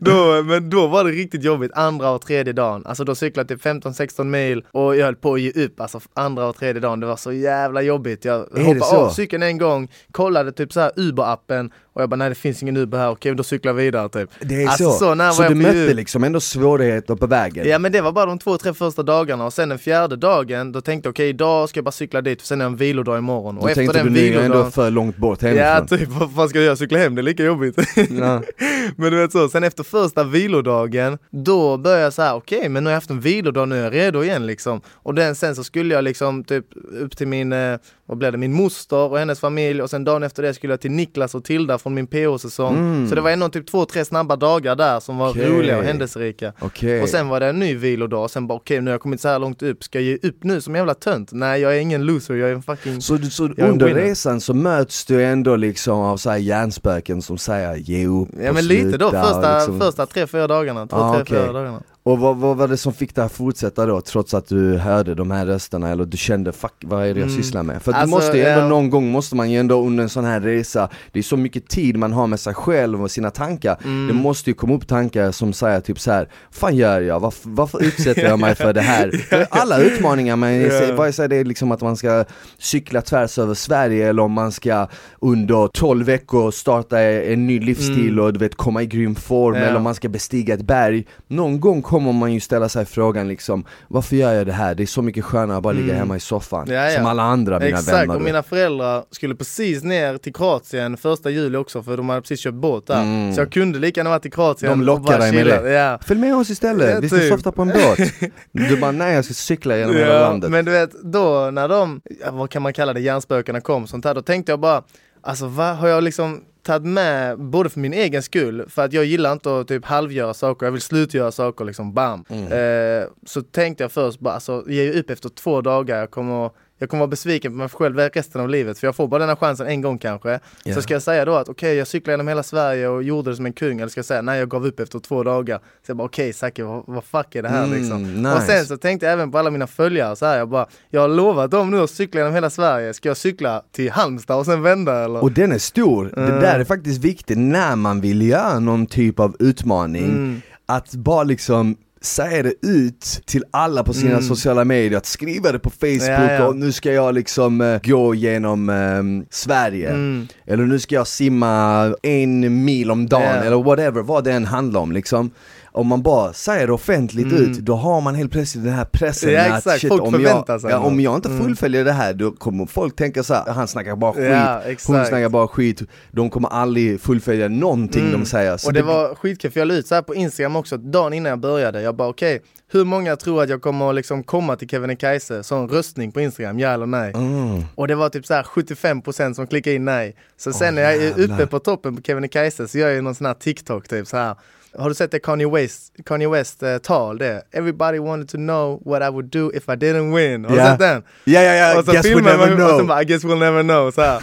*laughs* då, men då var det riktigt jobbigt, andra och tredje dagen. Alltså då cyklade jag typ 15-16 mil och jag höll på att ge upp, alltså andra och tredje dagen, det var så jävla jobbigt. Jag hoppade av cykeln en gång, kollade typ så här Uber-appen och jag bara nej det finns ingen Uber här, okej då cyklar jag vidare typ. Det är Alltså, så. så så du mötte liksom ändå svårigheter på vägen? Ja men det var bara de två, tre första dagarna och sen den fjärde dagen, då tänkte jag okej idag ska jag bara cykla dit, för sen är det en vilodag imorgon. Och Då efter tänkte den du nu är jag ändå för långt bort ja hemifrån? typ vad fan ska jag göra, cykla hem, det är lika jobbigt. Ja. *laughs* men du vet så, sen efter första vilodagen, då började jag så här: okej men nu har jag haft en vilodag, nu är jag redo igen liksom. Och den, sen så skulle jag liksom typ upp till min, eh, vad blev det, min moster och hennes familj och sen dagen efter det skulle jag till Niklas och Tilda från min PO-säsong. Mm. Så det var ändå typ två, tre snabba dagar där som var Okej. roliga och händelserika. Okej. Och sen var det en ny vilodag och sen bara okej nu har jag kommit så här långt upp, ska jag ge upp nu som jävla tönt? Nej jag är ingen loser, jag är en fucking... Så, så under resan så möts du ändå liksom av så här hjärnspöken som säger ge upp Ja men lite då, sluta", första, liksom. första tre, fyra dagarna, två, Ah, tre, fyra dagarna. Och vad, vad var det som fick dig att fortsätta då, trots att du hörde de här rösterna eller du kände fuck, vad är det jag Mm. sysslar med? För att Alltså, du måste ju ändå ja. någon gång, måste man ju ändå under en sån här resa, det är så mycket tid man har med sig själv och sina tankar, Mm. det måste ju komma upp tankar som säger typ så här, fan gör jag? Varför, varför utsätter jag mig för det här? *laughs* Alla utmaningar, men Ja. vare sig det är liksom att man ska cykla tvärs över Sverige eller om man ska under 12 veckor starta en ny livsstil Mm. och du vet komma i grym form Ja. eller om man ska bestiga ett berg Någon gång kommer man ju ställa sig frågan liksom Varför gör jag det här? Det är så mycket skönare att bara ligga Mm. hemma i soffan Ja, ja. Som alla andra mina Exakt, vänner och du. mina föräldrar skulle precis ner till Kroatien första juli också för de hade precis köpt båt där. Mm. Så jag kunde lika gärna varit i Kroatien De och lockar dig med det. Ja. Följ med oss istället, Ja, vi ska typ. softa på en båt *laughs* Du bara nej jag ska cykla genom hela landet men du vet, då när de, vad kan man kalla det, hjärnspökena kom, sånt här, då tänkte jag bara, alltså vad har jag liksom tagit med, både för min egen skull, för att jag gillar inte att typ halvgöra saker, jag vill slutgöra saker liksom, bam. Mm. Eh, så tänkte jag först bara, alltså ge upp efter två dagar, jag kommer jag kommer vara besviken på mig själv resten av livet för jag får bara den här chansen en gång kanske. Ja. Så ska jag säga då att okej jag cyklade genom hela Sverige och gjorde det som en kung eller ska jag säga nej jag gav upp efter två dagar. Så jag bara okej Zacke vad, vad fuck är det här Mm, liksom? nice. Och sen så tänkte jag även på alla mina följare så här, jag bara jag har lovat dem nu att cykla genom hela Sverige, ska jag cykla till Halmstad och sen vända eller? Och den är stor, det Mm. där är faktiskt viktigt när man vill göra någon typ av utmaning Mm. Att bara liksom säga det ut till alla på sina Mm. sociala medier, att skriva det på Facebook Ja, ja. och nu ska jag liksom eh, gå genom eh, Sverige Mm. Eller nu ska jag simma en mil om dagen Ja. eller whatever, vad det än handlar om liksom Om man bara säger det offentligt Mm. ut, då har man helt plötsligt den här pressen Ja, att shit, om, jag, ja, om jag inte Mm. fullföljer det här, då kommer folk tänka så här, han snackar bara skit, Ja, hon snackar bara skit, de kommer aldrig fullfölja någonting Mm. de säger så och det var skitkul för jag la ut så här på Instagram också dagen innan jag började. Jag bara okej, hur många tror att jag kommer liksom komma till Kebnekaise? Sån röstning på Instagram, ja eller nej? mm. Och det var typ så här 75% som klickade in nej. Så sen Åh, när jag är uppe på toppen på Kebnekaise så gör jag någon sån här TikTok typ så här. Har du sett det Kanye West, Kanye West eh, tal det? Everybody wanted to know what I would do if I didn't win. Har Ja. du sett den? Ja ja ja, och så guess we filmar never man och så know bara I guess we'll never know så här.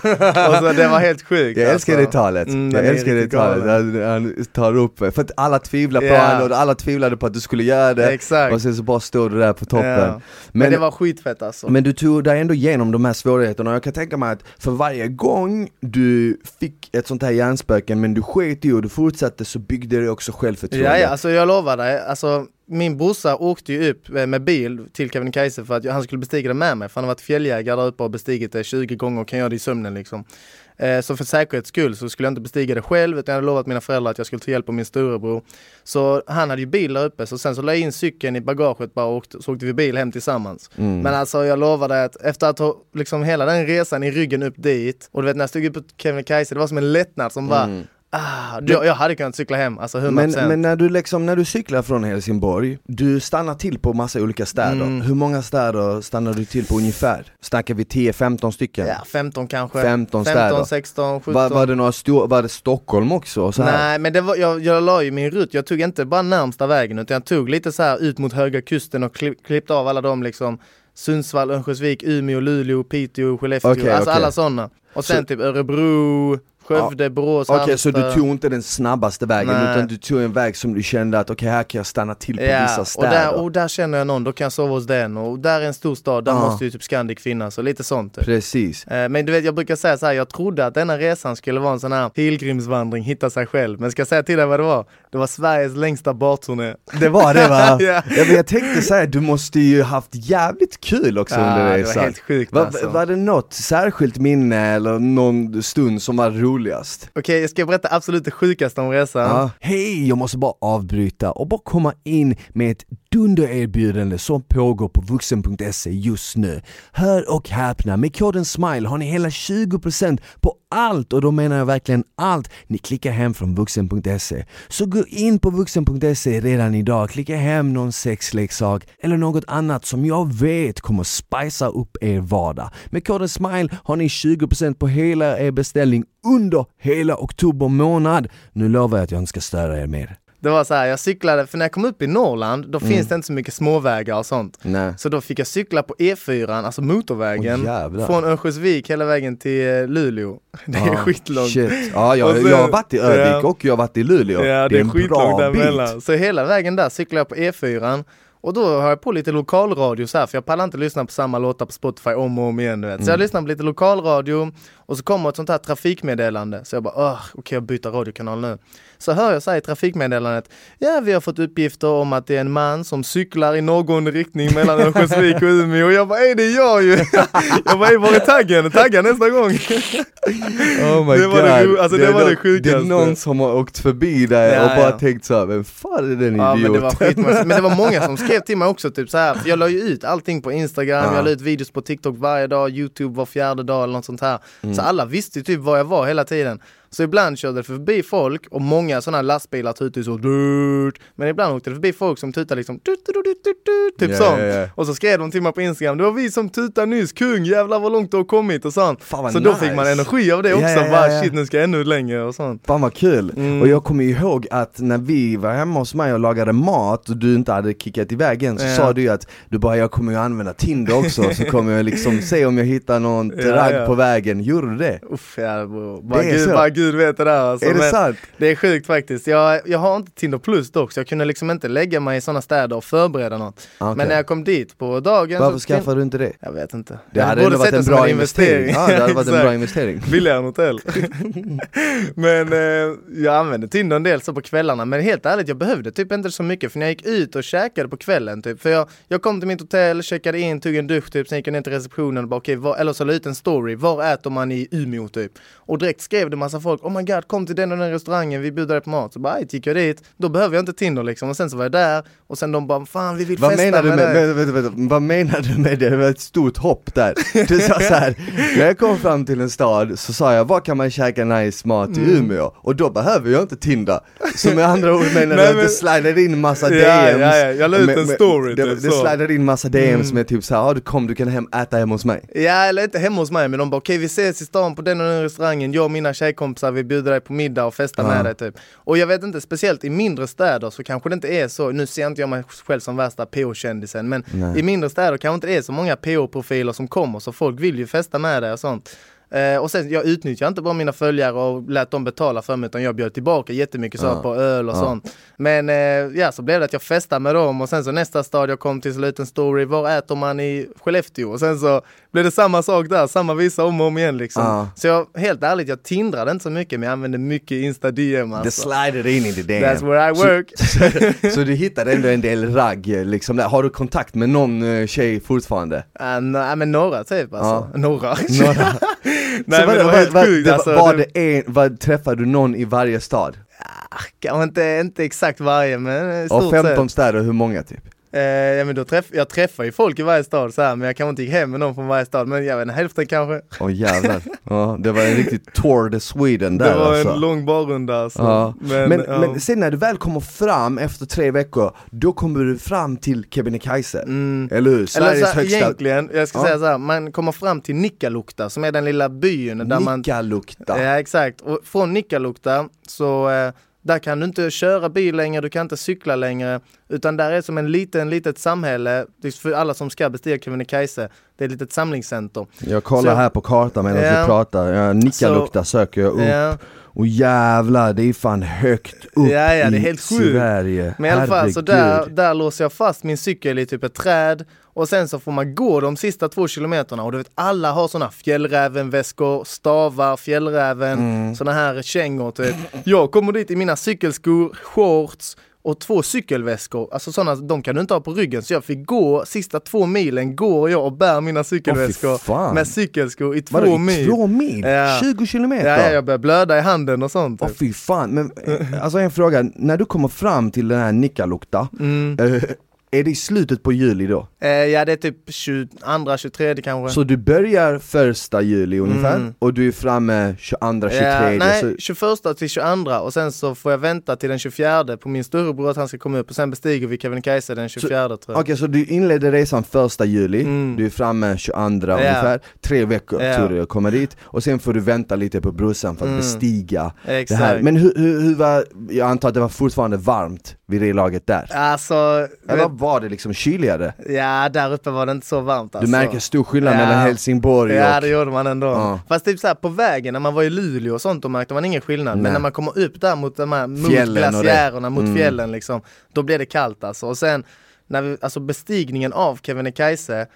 och så det var helt sjukt. Jag älskar alltså. det talet, Mm, jag älskar det talet, han, han tar upp, för att alla tvivlar på Ja. honom och alla tvivlade på att du skulle göra det Exakt. Och sen så bara står du där på toppen Ja. Men, Men, det var skitfett alltså. men du tog dig ändå igenom de här svårigheterna och jag kan tänka mig att för varje gång du fick ett sånt här hjärnspöken men du sket i och du fortsatte så byggde det också självförtroende. Ja, ja, alltså jag lovar dig, alltså min brorsa åkte ju upp eh, med bil till Kebnekaise för att han skulle bestiga det med mig, för han har varit fjälljägare där uppe och bestigit det 20 gånger och kan göra det i sömnen liksom. Eh, så för säkerhets skull så skulle jag inte bestiga det själv utan jag hade lovat mina föräldrar att jag skulle ta hjälp av min storebror. Så han hade ju bil där uppe så sen så la jag in cykeln i bagaget bara och åkte, så åkte vi bil hem tillsammans. Mm. Men alltså jag lovar dig att efter att ha liksom hela den resan i ryggen upp dit och du vet när jag stod upp på Kebnekaise det var som en lättnad som bara Mm. Ah, jag, jag hade kunnat cykla hem, alltså 100%. Men, men när du liksom, när du cyklar från Helsingborg, du stannar till på massa olika städer. Mm. Hur många städer stannar du till på ungefär? Snackar vi 10-15 stycken? Ja, 15 kanske. 15 städer. 15, 16, 17. Var, var det några stor, var det Stockholm också? Så här? Nej men det var, jag, jag la ju min rutt, jag tog inte bara närmsta vägen utan jag tog lite så här ut mot höga kusten och klipp, klippte av alla de liksom Sundsvall, Örnsköldsvik, Umeå, Luleå, Piteå, Skellefteå, Okej, alltså okej. alla sådana. Och sen Så- typ Örebro, Skövde, Borås, Okej, så du tog inte den snabbaste vägen Nej. utan du tog en väg som du kände att okej här kan jag stanna till på Ja, vissa och städer. där, och där känner jag någon, då kan jag sova hos den och där är en stor stad, där Ah. måste ju typ Scandic finnas och lite sånt. Typ. Precis. Eh, Men du vet, jag brukar säga så här, jag trodde att denna resan skulle vara en sån här pilgrimsvandring, hitta sig själv. Men ska jag säga till dig vad det var? Det var Sveriges längsta badturné. Det var det va? *laughs* Ja. ja. jag tänkte säga, du måste ju haft jävligt kul också Ja, under det var resan. helt sjukt Va, alltså. Var det något särskilt minne eller någon stund som var roligast? Okej, jag ska berätta absolut det sjukaste om resan. Ja. Hej, jag måste bara avbryta och bara komma in med ett dundererbjudande som pågår på vuxen.se just nu. Hör och häpna, med koden SMILE har ni hela 20% på allt och då menar jag verkligen allt ni klickar hem från vuxen.se. Så gå in på vuxen.se redan idag, klicka hem någon sexleksak eller något annat som jag vet kommer spicea upp er vardag. Med koden SMILE har ni 20% på hela er beställning under hela oktober månad. Nu lovar jag att jag inte ska störa er mer. Det var så här, jag cyklade, för när jag kom upp i Norrland, då Mm. finns det inte så mycket småvägar och sånt. Nej. Så då fick jag cykla på E4, alltså motorvägen, jävlar. från Örnsköldsvik hela vägen till eh, Luleå. *laughs* Det är Ah, skitlångt. Shit. Ja, jag, Och sen- jag har varit i Örnsköldsvik Ja. och jag har varit i Luleå. Ja, det är, en skitlångt bra bit. däremellan. Så hela vägen där cyklar jag på E4 och då har jag på lite lokalradio så här, för jag pallar inte lyssna på samma låtar på Spotify om och om igen. Du vet. Så Mm. jag lyssnar på lite lokalradio och så kommer ett sånt här trafikmeddelande. Så jag bara, okej jag byter radiokanal nu. Så hör jag så här i trafikmeddelandet, ja vi har fått uppgifter om att det är en man som cyklar i norrgående riktning mellan *laughs* Örnsköldsvik och Umeå. Och jag bara, är det jag ju! *laughs* jag bara, "Ey, var är taggen? Tagga nästa gång! *laughs* Oh my Det var det god. ro- alltså, det var är det sjukaste. Det är någon som har åkt förbi där Ja, och bara ja. tänkt så här, vem fan är den Ja men det var idioten? Men det var många som skrev till mig också typ så här. jag la ju ut allting på Instagram, Ja. jag la ut videos på TikTok varje dag, YouTube var fjärde dag eller något sånt här. Mm. Så alla visste ju typ var jag var hela tiden. Så ibland körde det förbi folk och många sådana här lastbilar tutade så. Men ibland åkte det förbi folk som tutade liksom typ Ja, sånt. ja, ja. Och så skrev de till mig på Instagram, det var vi som tutade nyss, kung jävlar vad långt du har kommit och sånt. Fan så då nice. fick man energi av det också, ja, bara shit nu ska jag ännu längre och sånt. Fan vad kul! Mm. Och jag kommer ihåg att när vi var hemma hos mig och lagade mat och du inte hade kickat iväg än så sa du ju att du bara jag kommer ju använda Tinder också så kommer jag liksom se om jag hittar någon *laughs* ja. på vägen, gjorde du det? Uff, ja, bara, Det är Gud, så. bara Gud vet det där alltså. är det Men- sant? Det är sjukt faktiskt. Jag, jag har inte Tinder plus dock, så jag kunde liksom inte lägga mig i sådana städer och förbereda något. Okej. Men när jag kom dit på dagen Varför så... skaffade du inte det? Jag vet inte. Det Jag hade ändå varit en bra investering. Ja, det hade varit en *laughs* bra investering. Billigare än hotell. *laughs* men eh, jag använde Tinder en del så på kvällarna, men helt ärligt jag behövde typ inte så mycket för när jag gick ut och käkade på kvällen typ, för jag, jag kom till mitt hotell, checkade in, tog en dusch typ, sen gick jag ner till receptionen och bara okej, var- eller så la ut en story, var äter man i Umeå typ? Och direkt skrev det massa folk, oh my god kom till den och den restaurangen, vi bjuder dig på mat. Så bara, gick jag dit, då behöver jag inte Tinder liksom, och sen så var jag där, och sen de bara, fan vi vill Vad festa menar, du med, med, dig. vänta, vänta, vänta, vad menar du med det? Det var ett stort hopp där. Du sa så här, när jag kom fram till en stad så sa jag, var kan man käka nice mat i Mm. Umeå? Och då behöver jag inte Tinder. Så med *laughs* andra ord menar du att det slidade in massa Ja, DMs? ja, ja, jag la ut en story, Det, typ det så. slidade in massa DMs Mm. med typ såhär, ja du kom du kan hem, äta hemma hos mig. Ja, eller inte hemma hos mig, men de bara okej vi ses i stan på den och den restaurangen, jag och mina tjejkompisar vi bjuder dig på middag och festa Ja. med dig typ. Och jag vet inte, speciellt i mindre städer så kanske det inte är så, nu ser inte jag mig själv som värsta PO-kändisen, men Nej. i mindre städer kanske inte det är så många PO-profiler som kommer, så folk vill ju festa med dig och sånt. Eh, och sen jag utnyttjade inte bara mina följare och lät dem betala för mig utan jag bjöd tillbaka jättemycket så Ja. på öl och Ja. sånt. Men eh, ja, så blev det att jag festade med dem och sen så nästa stad jag kom till så la ut en story, var äter man i Skellefteå? Och sen så blev det samma sak där, samma visa om och om igen liksom. Ja. Så jag, helt ärligt, jag tindrade inte så mycket men jag använde mycket Insta DM Det alltså. slider in i det DM. That's where I work. *laughs* Så, så du hittade ändå en del ragg liksom där. Har du kontakt med någon eh, tjej fortfarande? Uh, nej men några typ alltså. Några. Några? *laughs* nej Så men det var helt sjukt alltså. var Det- en, vad, träffade du någon i varje stad? Kanske inte, inte exakt varje men i stort 15 sett. städer, hur många typ? Eh, ja men då träff, jag träffar ju folk i varje stad så här, men jag kanske inte gick hem med någon från varje stad, men jag vet inte, hälften kanske. Åh jävlar. Ja, det var en riktig tour de Sweden där det var alltså. en lång barrunda alltså. Ja. Men, men, ja. sen när du väl kommer fram efter tre veckor, då kommer du fram till Kebnekaise. Mm. Eller hur? Eller Sveriges så här, högsta egentligen, jag ska säga så här, man kommer fram till Nikkaluokta som är den lilla byn där man Nikkaluokta. Ja exakt, och från Nikkaluokta så eh, där kan du inte köra bil längre, du kan inte cykla längre utan där är som en liten, litet samhälle för alla som ska bestiga Kebnekaise. Det är ett litet samlingscenter. Jag kollar Så- här på kartan medan Ja. vi pratar, ja, Nikkaluokta söker jag upp. Ja. Och jävlar, det är fan högt upp Ja, ja, det är i helt sjukt. Sverige. Men i alla fall, så där, där låser jag fast min cykel i typ ett träd och sen så får man gå de sista två kilometerna och du vet alla har såna fjällrävenväskor, stavar, fjällräven, Mm. såna här kängor typ. Jag kommer dit i mina cykelskor, shorts och två cykelväskor, alltså sådana, de kan du inte ha på ryggen. Så jag fick gå, sista två milen går jag och bär mina cykelväskor fan. med cykelskor i två Vadå, mil. två mil? Ja. 20 kilometer? Ja, ja, jag börjar blöda i handen och sånt. Åh Typ. fy fan, men eh, alltså en fråga, när du kommer fram till den här Nikkaluokta, Mm. Är det i slutet på juli då? Eh, ja, det är typ 22, 23 kanske. Så du börjar första juli ungefär, Mm. och du är framme 22, 23, Ja, nej, så, 21 till 22 och sen så får jag vänta till den 24 på min storebror att han ska komma upp och sen bestiger vi Kebnekaise den 24 tror jag. Okej, så du inledde resan första juli, Mm. du är framme 22 ungefär, tre veckor Ja. det att komma dit, och sen får du vänta lite på brorsan för att Mm. bestiga det Exakt. här. Men hur, hur, hur var, jag antar att det var fortfarande varmt vid det laget där? Alltså, Eller var det liksom kyligare? ja där uppe var det inte så varmt alltså. Du märker stor skillnad Ja. mellan Helsingborg Ja och... det gjorde man ändå. Ja. Fast typ såhär på vägen när man var i Luleå och sånt då märkte man ingen skillnad. Nej. Men när man kommer upp där mot de här mot glaciärerna, mot Mm. fjällen liksom, då blev det kallt alltså. Och sen när vi, alltså bestigningen av Kebnekaise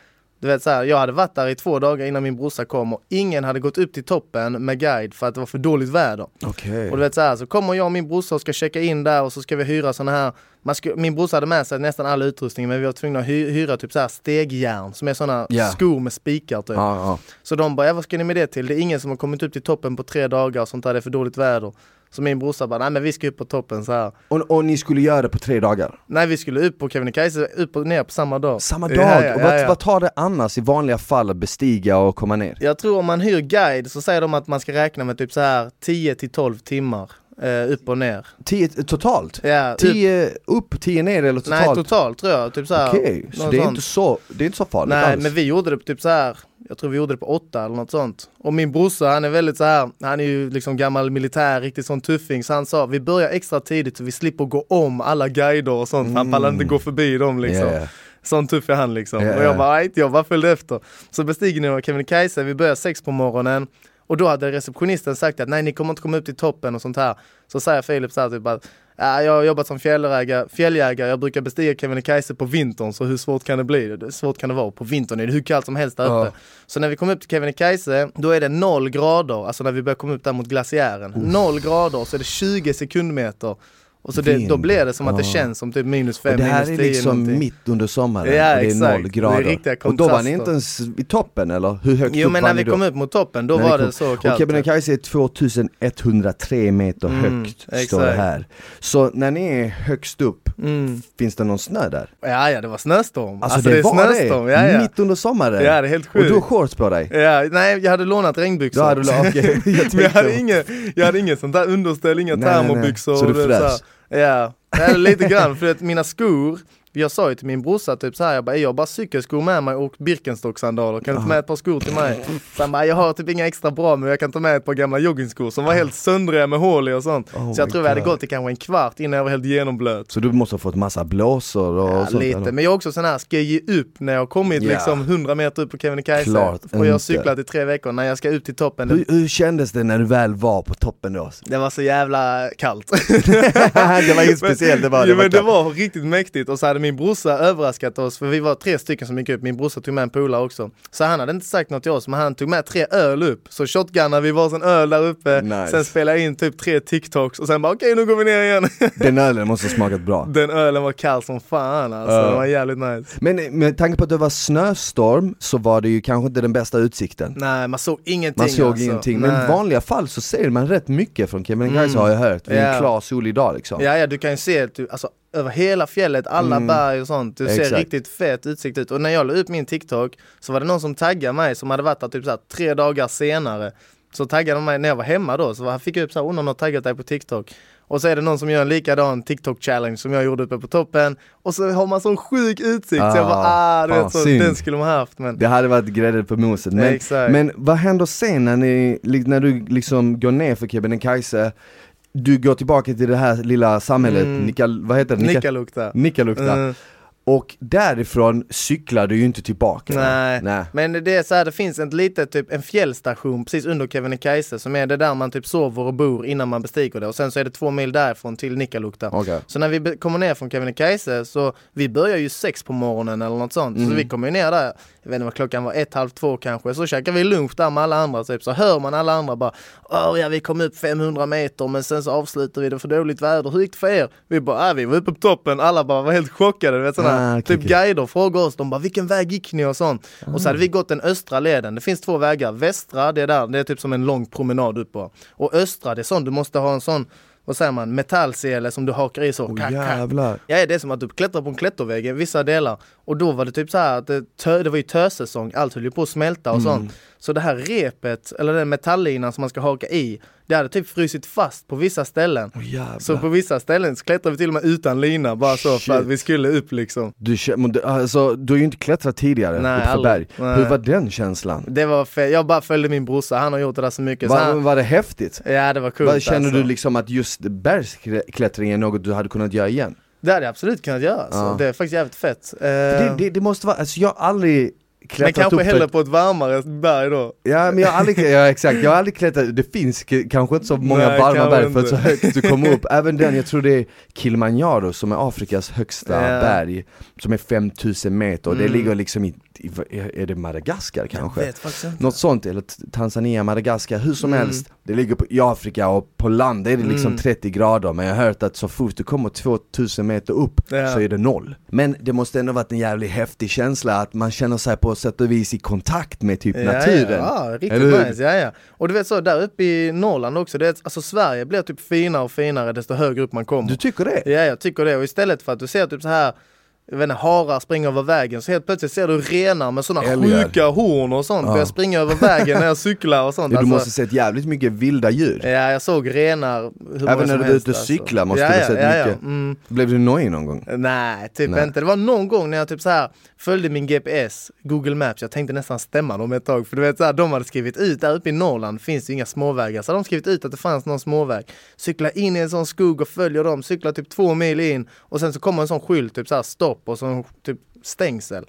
du vet så här, jag hade varit där i två dagar innan min brorsa kom och ingen hade gått upp till toppen med guide för att det var för dåligt väder. Okej. Och du vet så här, så kommer jag och min brorsa och ska checka in där och så ska vi hyra såna här man ska, Min brorsa hade med sig nästan all utrustning men vi var tvungna att hy, hyra typ så här stegjärn som är såna Ja. skor med spikar typ. Ja, ja. Så de bara, ja, vad ska ni med det till? Det är ingen som har kommit upp till toppen på tre dagar och sånt där, det är för dåligt väder. Så min brorsa bara, nej men vi ska upp på toppen så här. Och, och ni skulle göra det på tre dagar? Nej vi skulle upp på Kebnekaise, upp och ner på samma dag. Samma dag? ja, och ja, vad, ja. vad tar det annars i vanliga fall att bestiga och komma ner? Jag tror om man hyr guide så säger de att man ska räkna med typ så här 10 till 12 timmar eh, upp och ner. Tio totalt? Ja, typ, Tio upp, tio ner eller totalt? nej totalt tror jag, typ så här. Okej, så det är, sånt. inte så, det är inte så farligt Nej alls? men vi gjorde det på typ så här. jag tror vi gjorde det på åtta eller något sånt. Och min brorsa han är väldigt så här. han är ju liksom gammal militär, riktigt sån tuffing. Så han sa vi börjar extra tidigt så vi slipper gå om alla guider och sånt. för Han pallar inte gå förbi dem liksom. Yeah. Sån tuff är han liksom. Ja, och jag ja. bara, "Nej, jag bara följde efter. Så bestigningen av Kebnekaise, vi började sex på morgonen. Och då hade receptionisten sagt att nej ni kommer inte komma upp till toppen och sånt här. Så säger Filip så här typ att Ja, jag har jobbat som fjällägare, fjälljägare, jag brukar bestiga Kebnekaise på vintern, så hur svårt kan det bli? Det svårt kan det vara, på vintern är det hur kallt som helst där Ja. uppe. Så när vi kom upp till Kebnekaise, då är det noll grader, alltså när vi börjar komma upp där mot glaciären. Noll grader, så är det 20 sekundmeter. Och så det, då blir det som att det känns som typ minus 5, Och det här minus är 10 liksom någonting. mitt under sommaren Ja, och det är exakt. noll Det är grader. riktiga och då var ni inte ens i toppen eller? Hur högt Jo upp men när vi då? kom upp mot toppen, då När var det så Och kallt. Kebnekaise är 2103 meter Mm, högt, står det exakt. här. Så när ni är högst upp, Mm. finns det någon snö där? Ja, ja, det var snöstorm. Alltså, det, är var snöstorm, det? ja, ja. Mitt under sommaren? Ja, det är helt och du har sjukt. shorts på dig? Ja, nej, jag hade lånat regnbyxor. Då hade du, okej, *laughs* jag Men jag hade inget, jag hade inget sånt där underställ, inga termobyxor. Så du och det, frös? Ja, ja, lite grann för att mina skor, jag sa ju till min brorsa typ så här, jag bara, jag har bara cykelskor med mig och Birkenstock-sandaler, kan du ta med ett par skor till mig? Så han bara, jag har typ inga extra bra men jag kan ta med ett par gamla joggingskor som var helt söndriga med hål i och sånt. Oh så jag tror vi hade gått i kanske en kvart innan jag var helt genomblöt. Så du måste ha fått massa blåsor och Ja, sånt? lite, eller? men jag är också sån här, ska jag ge upp när jag har kommit Ja. liksom 100 meter upp på Kebnekaise? Och jag har cyklat i tre veckor, när jag ska ut till toppen, det, Hur, hur kändes det när du väl var på toppen då? det var så jävla kallt. *laughs* det var inget speciellt, det var, ja, men det var riktigt mäktigt och så hade min brorsa överraskat oss för vi var tre stycken som gick upp, min brorsa tog med en polare också. Så han hade inte sagt något till oss men han tog med tre öl upp. Så shotgunnade vi varsin öl där uppe, Nice. sen spelade in typ tre TikToks och sen bara okej nu går vi ner igen. *laughs* Den ölen måste ha smakat bra. Den ölen var kall som fan alltså, Ja. det var jävligt nice. Men med tanke på att det var snöstorm så var det ju kanske inte den bästa utsikten. Nej man såg ingenting Man såg alltså. ingenting, men Nej. i vanliga fall så ser man rätt mycket från Kebnekaise Mm. har jag hört, vid en Ja. klar solig dag liksom. Ja, ja, du kan ju se du, alltså, över hela fjället, alla Mm. berg och sånt. Du ser riktigt fet utsikt ut. Och när jag la ut min TikTok så var det någon som taggade mig som hade varit där typ så här, tre dagar senare. Så taggade de mig när jag var hemma då, så fick jag upp såhär, oh någon har taggat dig på TikTok. Och så är det någon som gör en likadan TikTok-challenge som jag gjorde uppe på toppen. Och så har man sån sjuk utsikt så jag bara ah, du fan, vet, så, synd. den skulle man haft. Men Det hade varit grädde på moset. Men, men vad händer sen när, ni, när du liksom går ner för Kebnekaise? Du går tillbaka till det här lilla samhället, Mm. Nikal, vad heter det? Nika- Nikkaluokta. Nikkaluokta. Mm. Och därifrån cyklar du ju inte tillbaka. Nej. Nej. Men det är så här, det finns en liten typ en fjällstation precis under Kebnekaise som är det där man typ sover och bor innan man bestiger det och sen så är det två mil därifrån till Nikkaluokta. Okej. Så när vi kommer ner från Kebnekaise så vi börjar ju sex på morgonen eller något sånt. Mm. Så vi kommer ju ner där, jag vet inte vad klockan var, ett, halv två kanske. Så käkar vi lunch där med alla andra typ. Så hör man alla andra bara Åh ja vi kom upp 500 meter men sen så avslutar vi det för dåligt väder. Hur gick det för er? Vi bara, äh, vi var uppe på toppen. Alla bara var helt chockade. Vet, Ah, okej, typ okej. guider frågade oss, de bara vilken väg gick ni och sånt. Och så hade Ah. vi gått den östra leden. Det finns två vägar. Västra, det är där, det är typ som en lång promenad upp på. Och östra, det är sån, du måste ha en sån vad säger man, metallsele som du hakar i så. Kack. jävlar. Ja, det är som att du klättrar på en klättervägg i vissa delar. Och då var det typ så här att det, tö, det var ju tösäsong, allt höll ju på att smälta och Mm. sånt. Så det här repet, eller den metallinan som man ska haka i, det hade typ frusit fast på vissa ställen. Jävlar. Så på vissa ställen så klättrade vi till och med utan lina, bara så för Shit. att vi skulle upp liksom. Du, alltså, du har ju inte klättrat tidigare Nej, aldrig. berg. Nej. Hur var den känslan? Det var jag bara följde min brorsa, han har gjort det där så mycket. Så Var, han, var det häftigt? ja det var coolt känner alltså. du liksom att just bergsklättring är något du hade kunnat göra igen? Det hade jag absolut kunnat göra, alltså. Ja. det är faktiskt jävligt fett. Eh, Det, det, det måste vara, alltså jag har aldrig men klättrat kanske upp hellre på ett varmare berg då. Ja men jag har aldrig, ja exakt, jag har aldrig klättrat, det finns kanske inte så många Nej, varma berg för att så högt du kommer upp, även den, jag tror det är Kilimanjaro som är Afrikas högsta Ja. berg, som är 5000 meter och det Mm. ligger liksom i, är det Madagaskar kanske? Något sånt, eller Tanzania, Madagaskar, hur som Mm. helst Det ligger på, i Afrika och på land är det liksom Mm. 30 grader Men jag har hört att så fort du kommer 2000 meter upp Ja. så är det noll Men det måste ändå varit en jävligt häftig känsla att man känner sig på sätt och vis i kontakt med typ naturen Ja, ja, riktigt nice. Ja, ja. Och du vet så, där uppe i Norrland också, det är, alltså Sverige blir typ finare och finare desto högre upp man kommer. Du tycker det? Ja, jag tycker det. Och istället för att du ser typ så här jag vet inte, harar springer över vägen så helt plötsligt ser du renar med sådana Älgar. sjuka horn och sånt Ja. börjar springa över vägen när jag cyklar och sånt. Ja, du Alltså, måste sett jävligt mycket vilda djur Ja, jag såg renar Även när du var ute och cyklar måste ja, du ha sett ja, mycket. Mm. Blev du nojig någon gång? Nej, typ Nej. inte. Det var någon gång när jag typ så här följde min GPS, Google Maps, jag tänkte nästan stämma dem ett tag, för du vet så här, de hade skrivit ut, där uppe i Norrland finns det inga småvägar, så hade de skrivit ut att det fanns någon småväg. Cykla in i en sån skog och följer dem, cykla typ två mil in och sen så kommer en sån skylt, typ så här stopp och så en typ stängsel.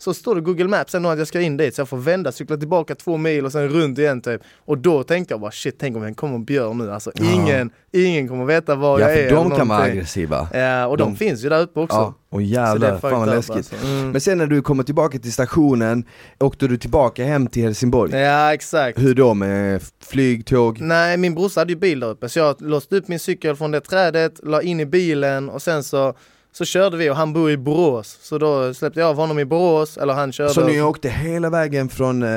Så står det Google Maps ändå att jag ska in dit så jag får vända, cykla tillbaka två mil och sen runt igen typ. Och då tänkte jag bara shit, tänk om det kommer en björn nu. Alltså ingen, ingen kommer veta var Ja jag är. för de kan vara aggressiva Ja, och de, De- finns ju där uppe också. Ja, och Så det är jävlar, fan vad läskigt alltså. Mm. Men sen när du kommer tillbaka till stationen, åkte du tillbaka hem till Helsingborg? Ja, exakt. Hur då med flyg, tåg? Nej, min brorsa hade ju bil där uppe så jag låste upp min cykel från det trädet, la in i bilen och sen så så körde vi och han bor i Borås, så då släppte jag av honom i Borås, eller han körde Så ni åkte hela vägen från, eh,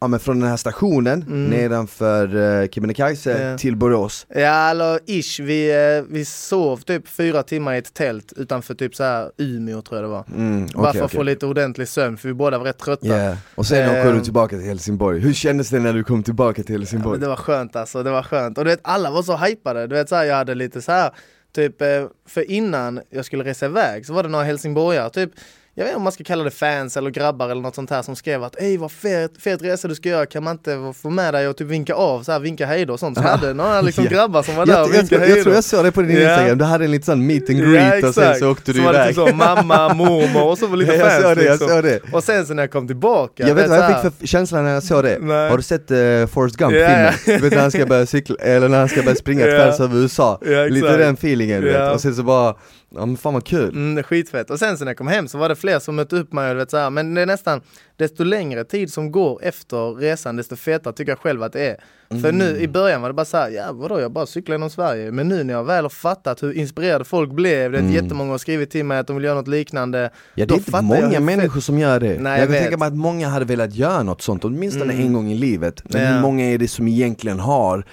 ja, men från den här stationen Mm. nedanför eh, Kebnekaise Ja. till Borås? Ja, eller ish, vi, eh, vi sov typ fyra timmar i ett tält utanför typ så här Umeå tror jag det var. Mm, Bara okej, för att få lite ordentlig sömn, för vi båda var rätt trötta. Yeah. Och sen åker Ehm. du tillbaka till Helsingborg, hur kändes det när du kom tillbaka till Ja, Helsingborg? men det var skönt alltså, det var skönt. Och du vet, alla var så hypade. Du vet så här, jag hade lite så här typ, eh, för innan jag skulle resa iväg så var det några helsingborgare, typ jag vet inte om man ska kalla det fans eller grabbar eller något sånt här som skrev att ej vad fet, fet resa du ska göra, kan man inte få med dig och typ vinka av, så här, vinka hejdå och sånt. Så hade *laughs* några liksom Ja. grabbar som var där Jag, och jag, vinkade jag, jag hejdå. tror jag såg det på din Ja. Instagram, du hade en liten sån meet and greet och sen så åkte du så var det iväg. typ så, mamma, mormor och så var lite *laughs* Ja, jag fans såg det, jag liksom. såg det. Och sen så när jag kom tillbaka, Jag vet du vad så jag fick för känsla när jag såg det? Nej. Har du sett uh, Forrest Gump Ja, ja. filmen? Du vet när han ska börja cykla, eller när han ska börja springa *laughs* Ja. tvärs över USA? Ja. Lite den feelingen du vet, Ja. och sen så bara, ja men fan vad kul Mm, skitfett. Och sen så när jag kom hem så var det fler som mötte upp mig och vet så här. men det är nästan, desto längre tid som går efter resan desto fetare tycker jag själv att det är. För Mm. nu i början var det bara så här, ja vadå jag bara cyklar genom Sverige. Men nu när jag väl har fattat hur inspirerade folk blev, det är Mm. jättemånga har skrivit till mig att de vill göra något liknande. Ja det är inte många människor som gör det. Nej, jag jag kan tänka mig att många hade velat göra något sånt, åtminstone Mm. en gång i livet. Men Ja. hur många är det som egentligen har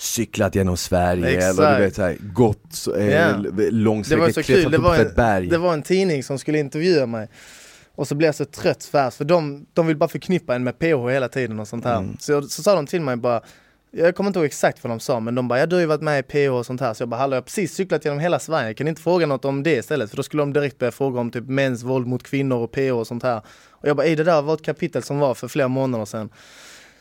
cyklat genom Sverige Exakt. eller du vet så här, gått så, eh, Ja. lång Det var sträcka, så kul, klättrat upp för ett berg. det var en tidning som skulle intervjua mig. Och så blev jag så trött för, för de, de vill bara förknippa en med PH hela tiden och sånt här. Mm. Så, så sa de till mig bara, jag kommer inte ihåg exakt vad de sa, men de bara, ja du har ju varit med i PH och sånt här. Så jag bara, hallå jag har precis cyklat genom hela Sverige, kan ni inte fråga något om det istället? För då skulle de direkt börja fråga om typ mäns våld mot kvinnor och PH och sånt här. Och jag bara, det där var ett kapitel som var för flera månader sedan.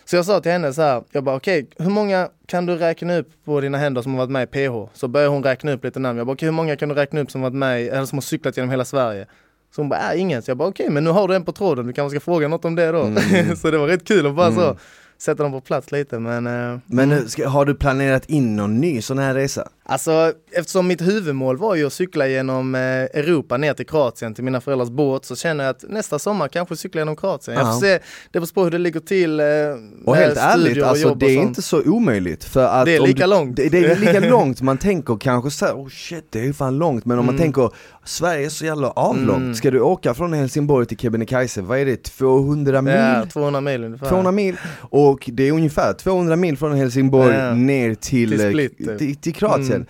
Så jag sa till henne så här, jag bara okej, hur många kan du räkna upp på dina händer som har varit med i PH? Så började hon räkna upp lite namn. Jag bara okej, hur många kan du räkna upp som varit med i, eller som har cyklat genom hela Sverige? Så hon bara, äh, ingen. Så jag bara okej, men nu har du en på tråden, du kanske ska fråga något om det då. Mm. *laughs* så det var rätt kul att bara Mm. så sätta dem på plats lite men eh, Men eh, ska, har du planerat in någon ny sån här resa? Alltså eftersom mitt huvudmål var ju att cykla genom eh, Europa ner till Kroatien till mina föräldrars båt så känner jag att nästa sommar kanske cykla genom Kroatien. Jag Ja. får se, det beror på hur det ligger till Och helt ärligt, studier och alltså jobb det och är inte så omöjligt för att Det är lika du, långt. det, det är lika *laughs* långt, man tänker kanske så här, oh shit det är ju fan långt men om man Mm. tänker Sverige är så jävla avlångt, Mm. ska du åka från Helsingborg till Kebnekaise, vad är det, 200 mil? Ja, 200 mil ungefär. 200 mil, och det är ungefär 200 mil från Helsingborg Ja. ner till, Till eh, Split, typ. till, till Kroatien Mm.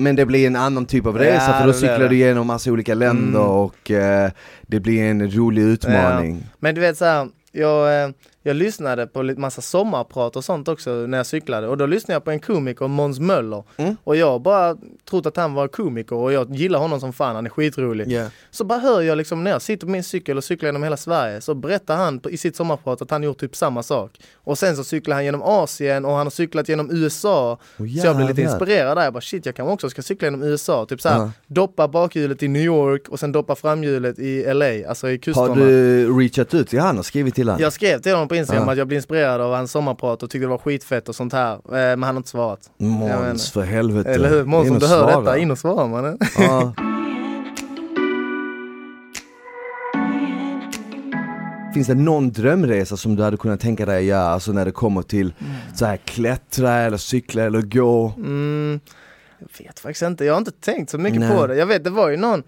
Men det blir en annan typ av Ja, resa för då cyklar du igenom massa olika länder Mm. och eh, det blir en rolig utmaning Men du vet så här, jag, eh, jag lyssnade på lite massa sommarprat och sånt också när jag cyklade och då lyssnade jag på en komiker, Måns Möller. Mm. Och jag bara trott att han var komiker och jag gillar honom som fan, han är skitrolig. Yeah. Så bara hör jag liksom när jag sitter på min cykel och cyklar genom hela Sverige så berättar han på, i sitt sommarprat att han gjort typ samma sak. Och sen så cyklar han genom Asien och han har cyklat genom USA. Oh, Så jag blev lite inspirerad där, jag bara shit jag kanske också ska cykla genom USA. Typ såhär, Ja. doppa bakhjulet i New York och sen doppa framhjulet i LA, alltså i kusterna. Har du reachat ut till han och skrivit till han? Jag skrev till honom på Instagram Ja. att jag blev inspirerad av hans sommarprat och tyckte det var skitfett och sånt här. Eh, Men han har inte svarat. Måns för helvete Eller hur? Måns om du hör svara. detta, in och svara mannen. Ja. *laughs* Finns det någon drömresa som du hade kunnat tänka dig att göra, alltså när det kommer till så här klättra eller cykla eller gå? Mm, jag vet faktiskt inte, jag har inte tänkt så mycket Nej. på det. Jag vet, det var ju någon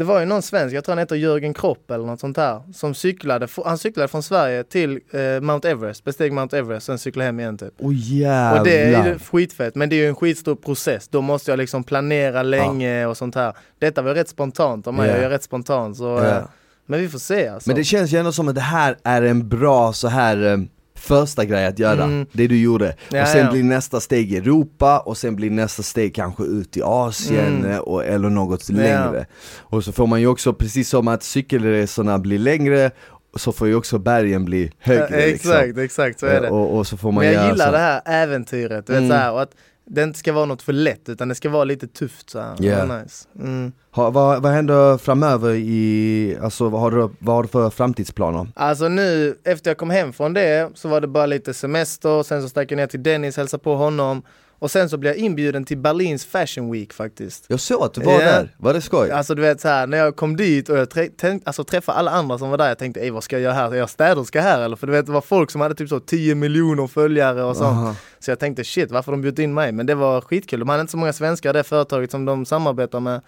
det var ju någon svensk, jag tror han heter Jörgen Kropp eller något sånt där, som cyklade, han cyklade från Sverige till eh, Mount Everest, besteg Mount Everest, sen cyklade hem igen typ. Åh jävlar! Och det är ju skitfett, men det är ju en skitstor process. Då måste jag liksom planera länge och sånt här. Detta var rätt spontant av mig, Ja. jag är rätt spontant så, Ja. eh, men vi får se alltså. Men det känns ju ändå som att det här är en bra så här eh, första grej att göra, Mm. det du gjorde. Ja, och sen ja. blir nästa steg Europa och sen blir nästa steg kanske ut i Asien Mm. eh, och, eller något längre. Och så får man ju också, precis som att cykelresorna blir längre, så får ju också bergen bli högre Ja, liksom. Exakt, exakt så är det. Eh, Och, och så får man Men jag gillar så. det här äventyret, du vet, Mm. så här, och att det inte ska vara något för lätt utan det ska vara lite tufft så här. Var nice. mm. Ha, vad, vad händer framöver i, alltså vad har, du, vad har du för framtidsplaner? Alltså nu, efter jag kom hem från det så var det bara lite semester, sen så stack jag ner till Dennis, hälsade på honom och sen så blev jag inbjuden till Berlins Fashion Week faktiskt. Jag såg att du var Ja. där, var det skoj? Alltså du vet så här, när jag kom dit och jag trä- tänk, alltså, träffade alla andra som var där, jag tänkte ej vad ska jag göra här? Är jag städerska här eller? För du vet det var folk som hade typ så 10 miljoner följare och sånt. Aha. Så jag tänkte shit varför har de bjudit in mig? Men det var skitkul, de hade inte så många svenskar det företaget som de samarbetar med.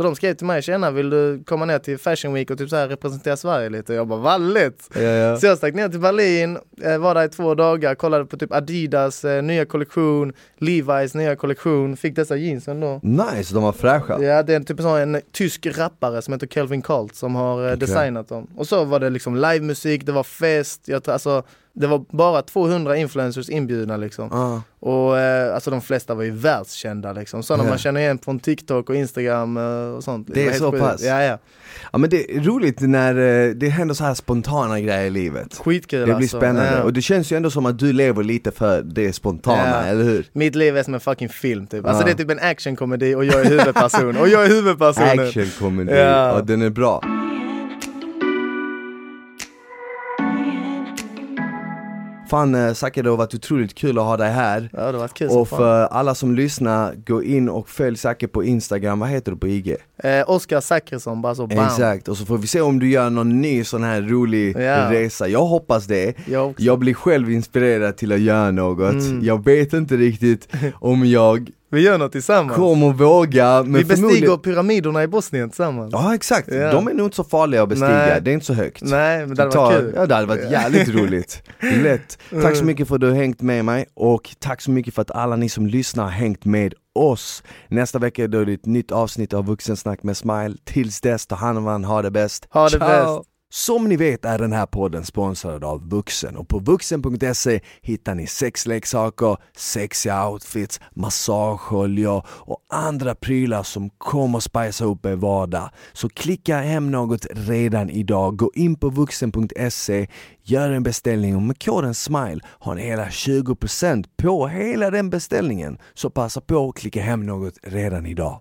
Så de skrev till mig, tjena vill du komma ner till Fashion Week och typ så här representera Sverige lite? Jag bara valligt! Ja, ja. Så jag stack ner till Berlin, eh, var där i två dagar, kollade på typ Adidas eh, nya kollektion, Levi's nya kollektion, fick dessa jeansen då. Nice, de var fräscha. Ja det är typ en en tysk rappare som heter Kelvin Kalt som har eh, Okej. designat dem. Och så var det liksom livemusik, det var fest, jag, alltså det var bara 200 influencers inbjudna liksom. Ja. Och eh, alltså de flesta var ju världskända liksom. Sådana Ja. man känner igen från TikTok och Instagram eh, och sånt. Det är så pass? Ja, ja. ja men det är roligt när eh, det händer så här spontana grejer i livet. Skitkul Det blir alltså. spännande, Ja. och det känns ju ändå som att du lever lite för det spontana, Ja. eller hur? Mitt liv är som en fucking film typ. Alltså Ja. det är typ en actionkomedi och jag är huvudperson. och jag är huvudpersonen. Action comedy, Ja. och den är bra. Fan eh, Zacke, det har varit otroligt kul att ha dig här. Ja det har varit kul Och för alla som lyssnar, gå in och följ Zacke på Instagram, vad heter du på IG? Eh, Oskar Zachrisson, bara så bam. Exakt, och så får vi se om du gör någon ny sån här rolig Ja. resa, jag hoppas det Jag. Jag blir själv inspirerad till att göra något, Mm. jag vet inte riktigt om jag Vi gör något tillsammans. kommer våga men Vi bestiger förmodligen- pyramiderna i Bosnien tillsammans. Ja exakt, Ja. de är nog inte så farliga att bestiga, Nej. det är inte så högt Nej men det hade varit kul. Ja det hade varit jävligt roligt, *laughs* lätt. Tack så Mm. mycket för att du har hängt med mig och tack så mycket för att alla ni som lyssnar har hängt med oss. Nästa vecka är det ett nytt avsnitt av Vuxensnack med Smile. Tills dess, ta hand om varandra, ha det bäst. Ha det Ciao! bäst. Som ni vet är den här podden sponsrad av Vuxen och på vuxen.se hittar ni sexleksaker, sexiga outfits, massageoljor och andra prylar som kommer spicea upp er vardag. Så klicka hem något redan idag, gå in på vuxen.se, gör en beställning och med koden SMILE har ni hela 20% på hela den beställningen. Så passa på att klicka hem något redan idag.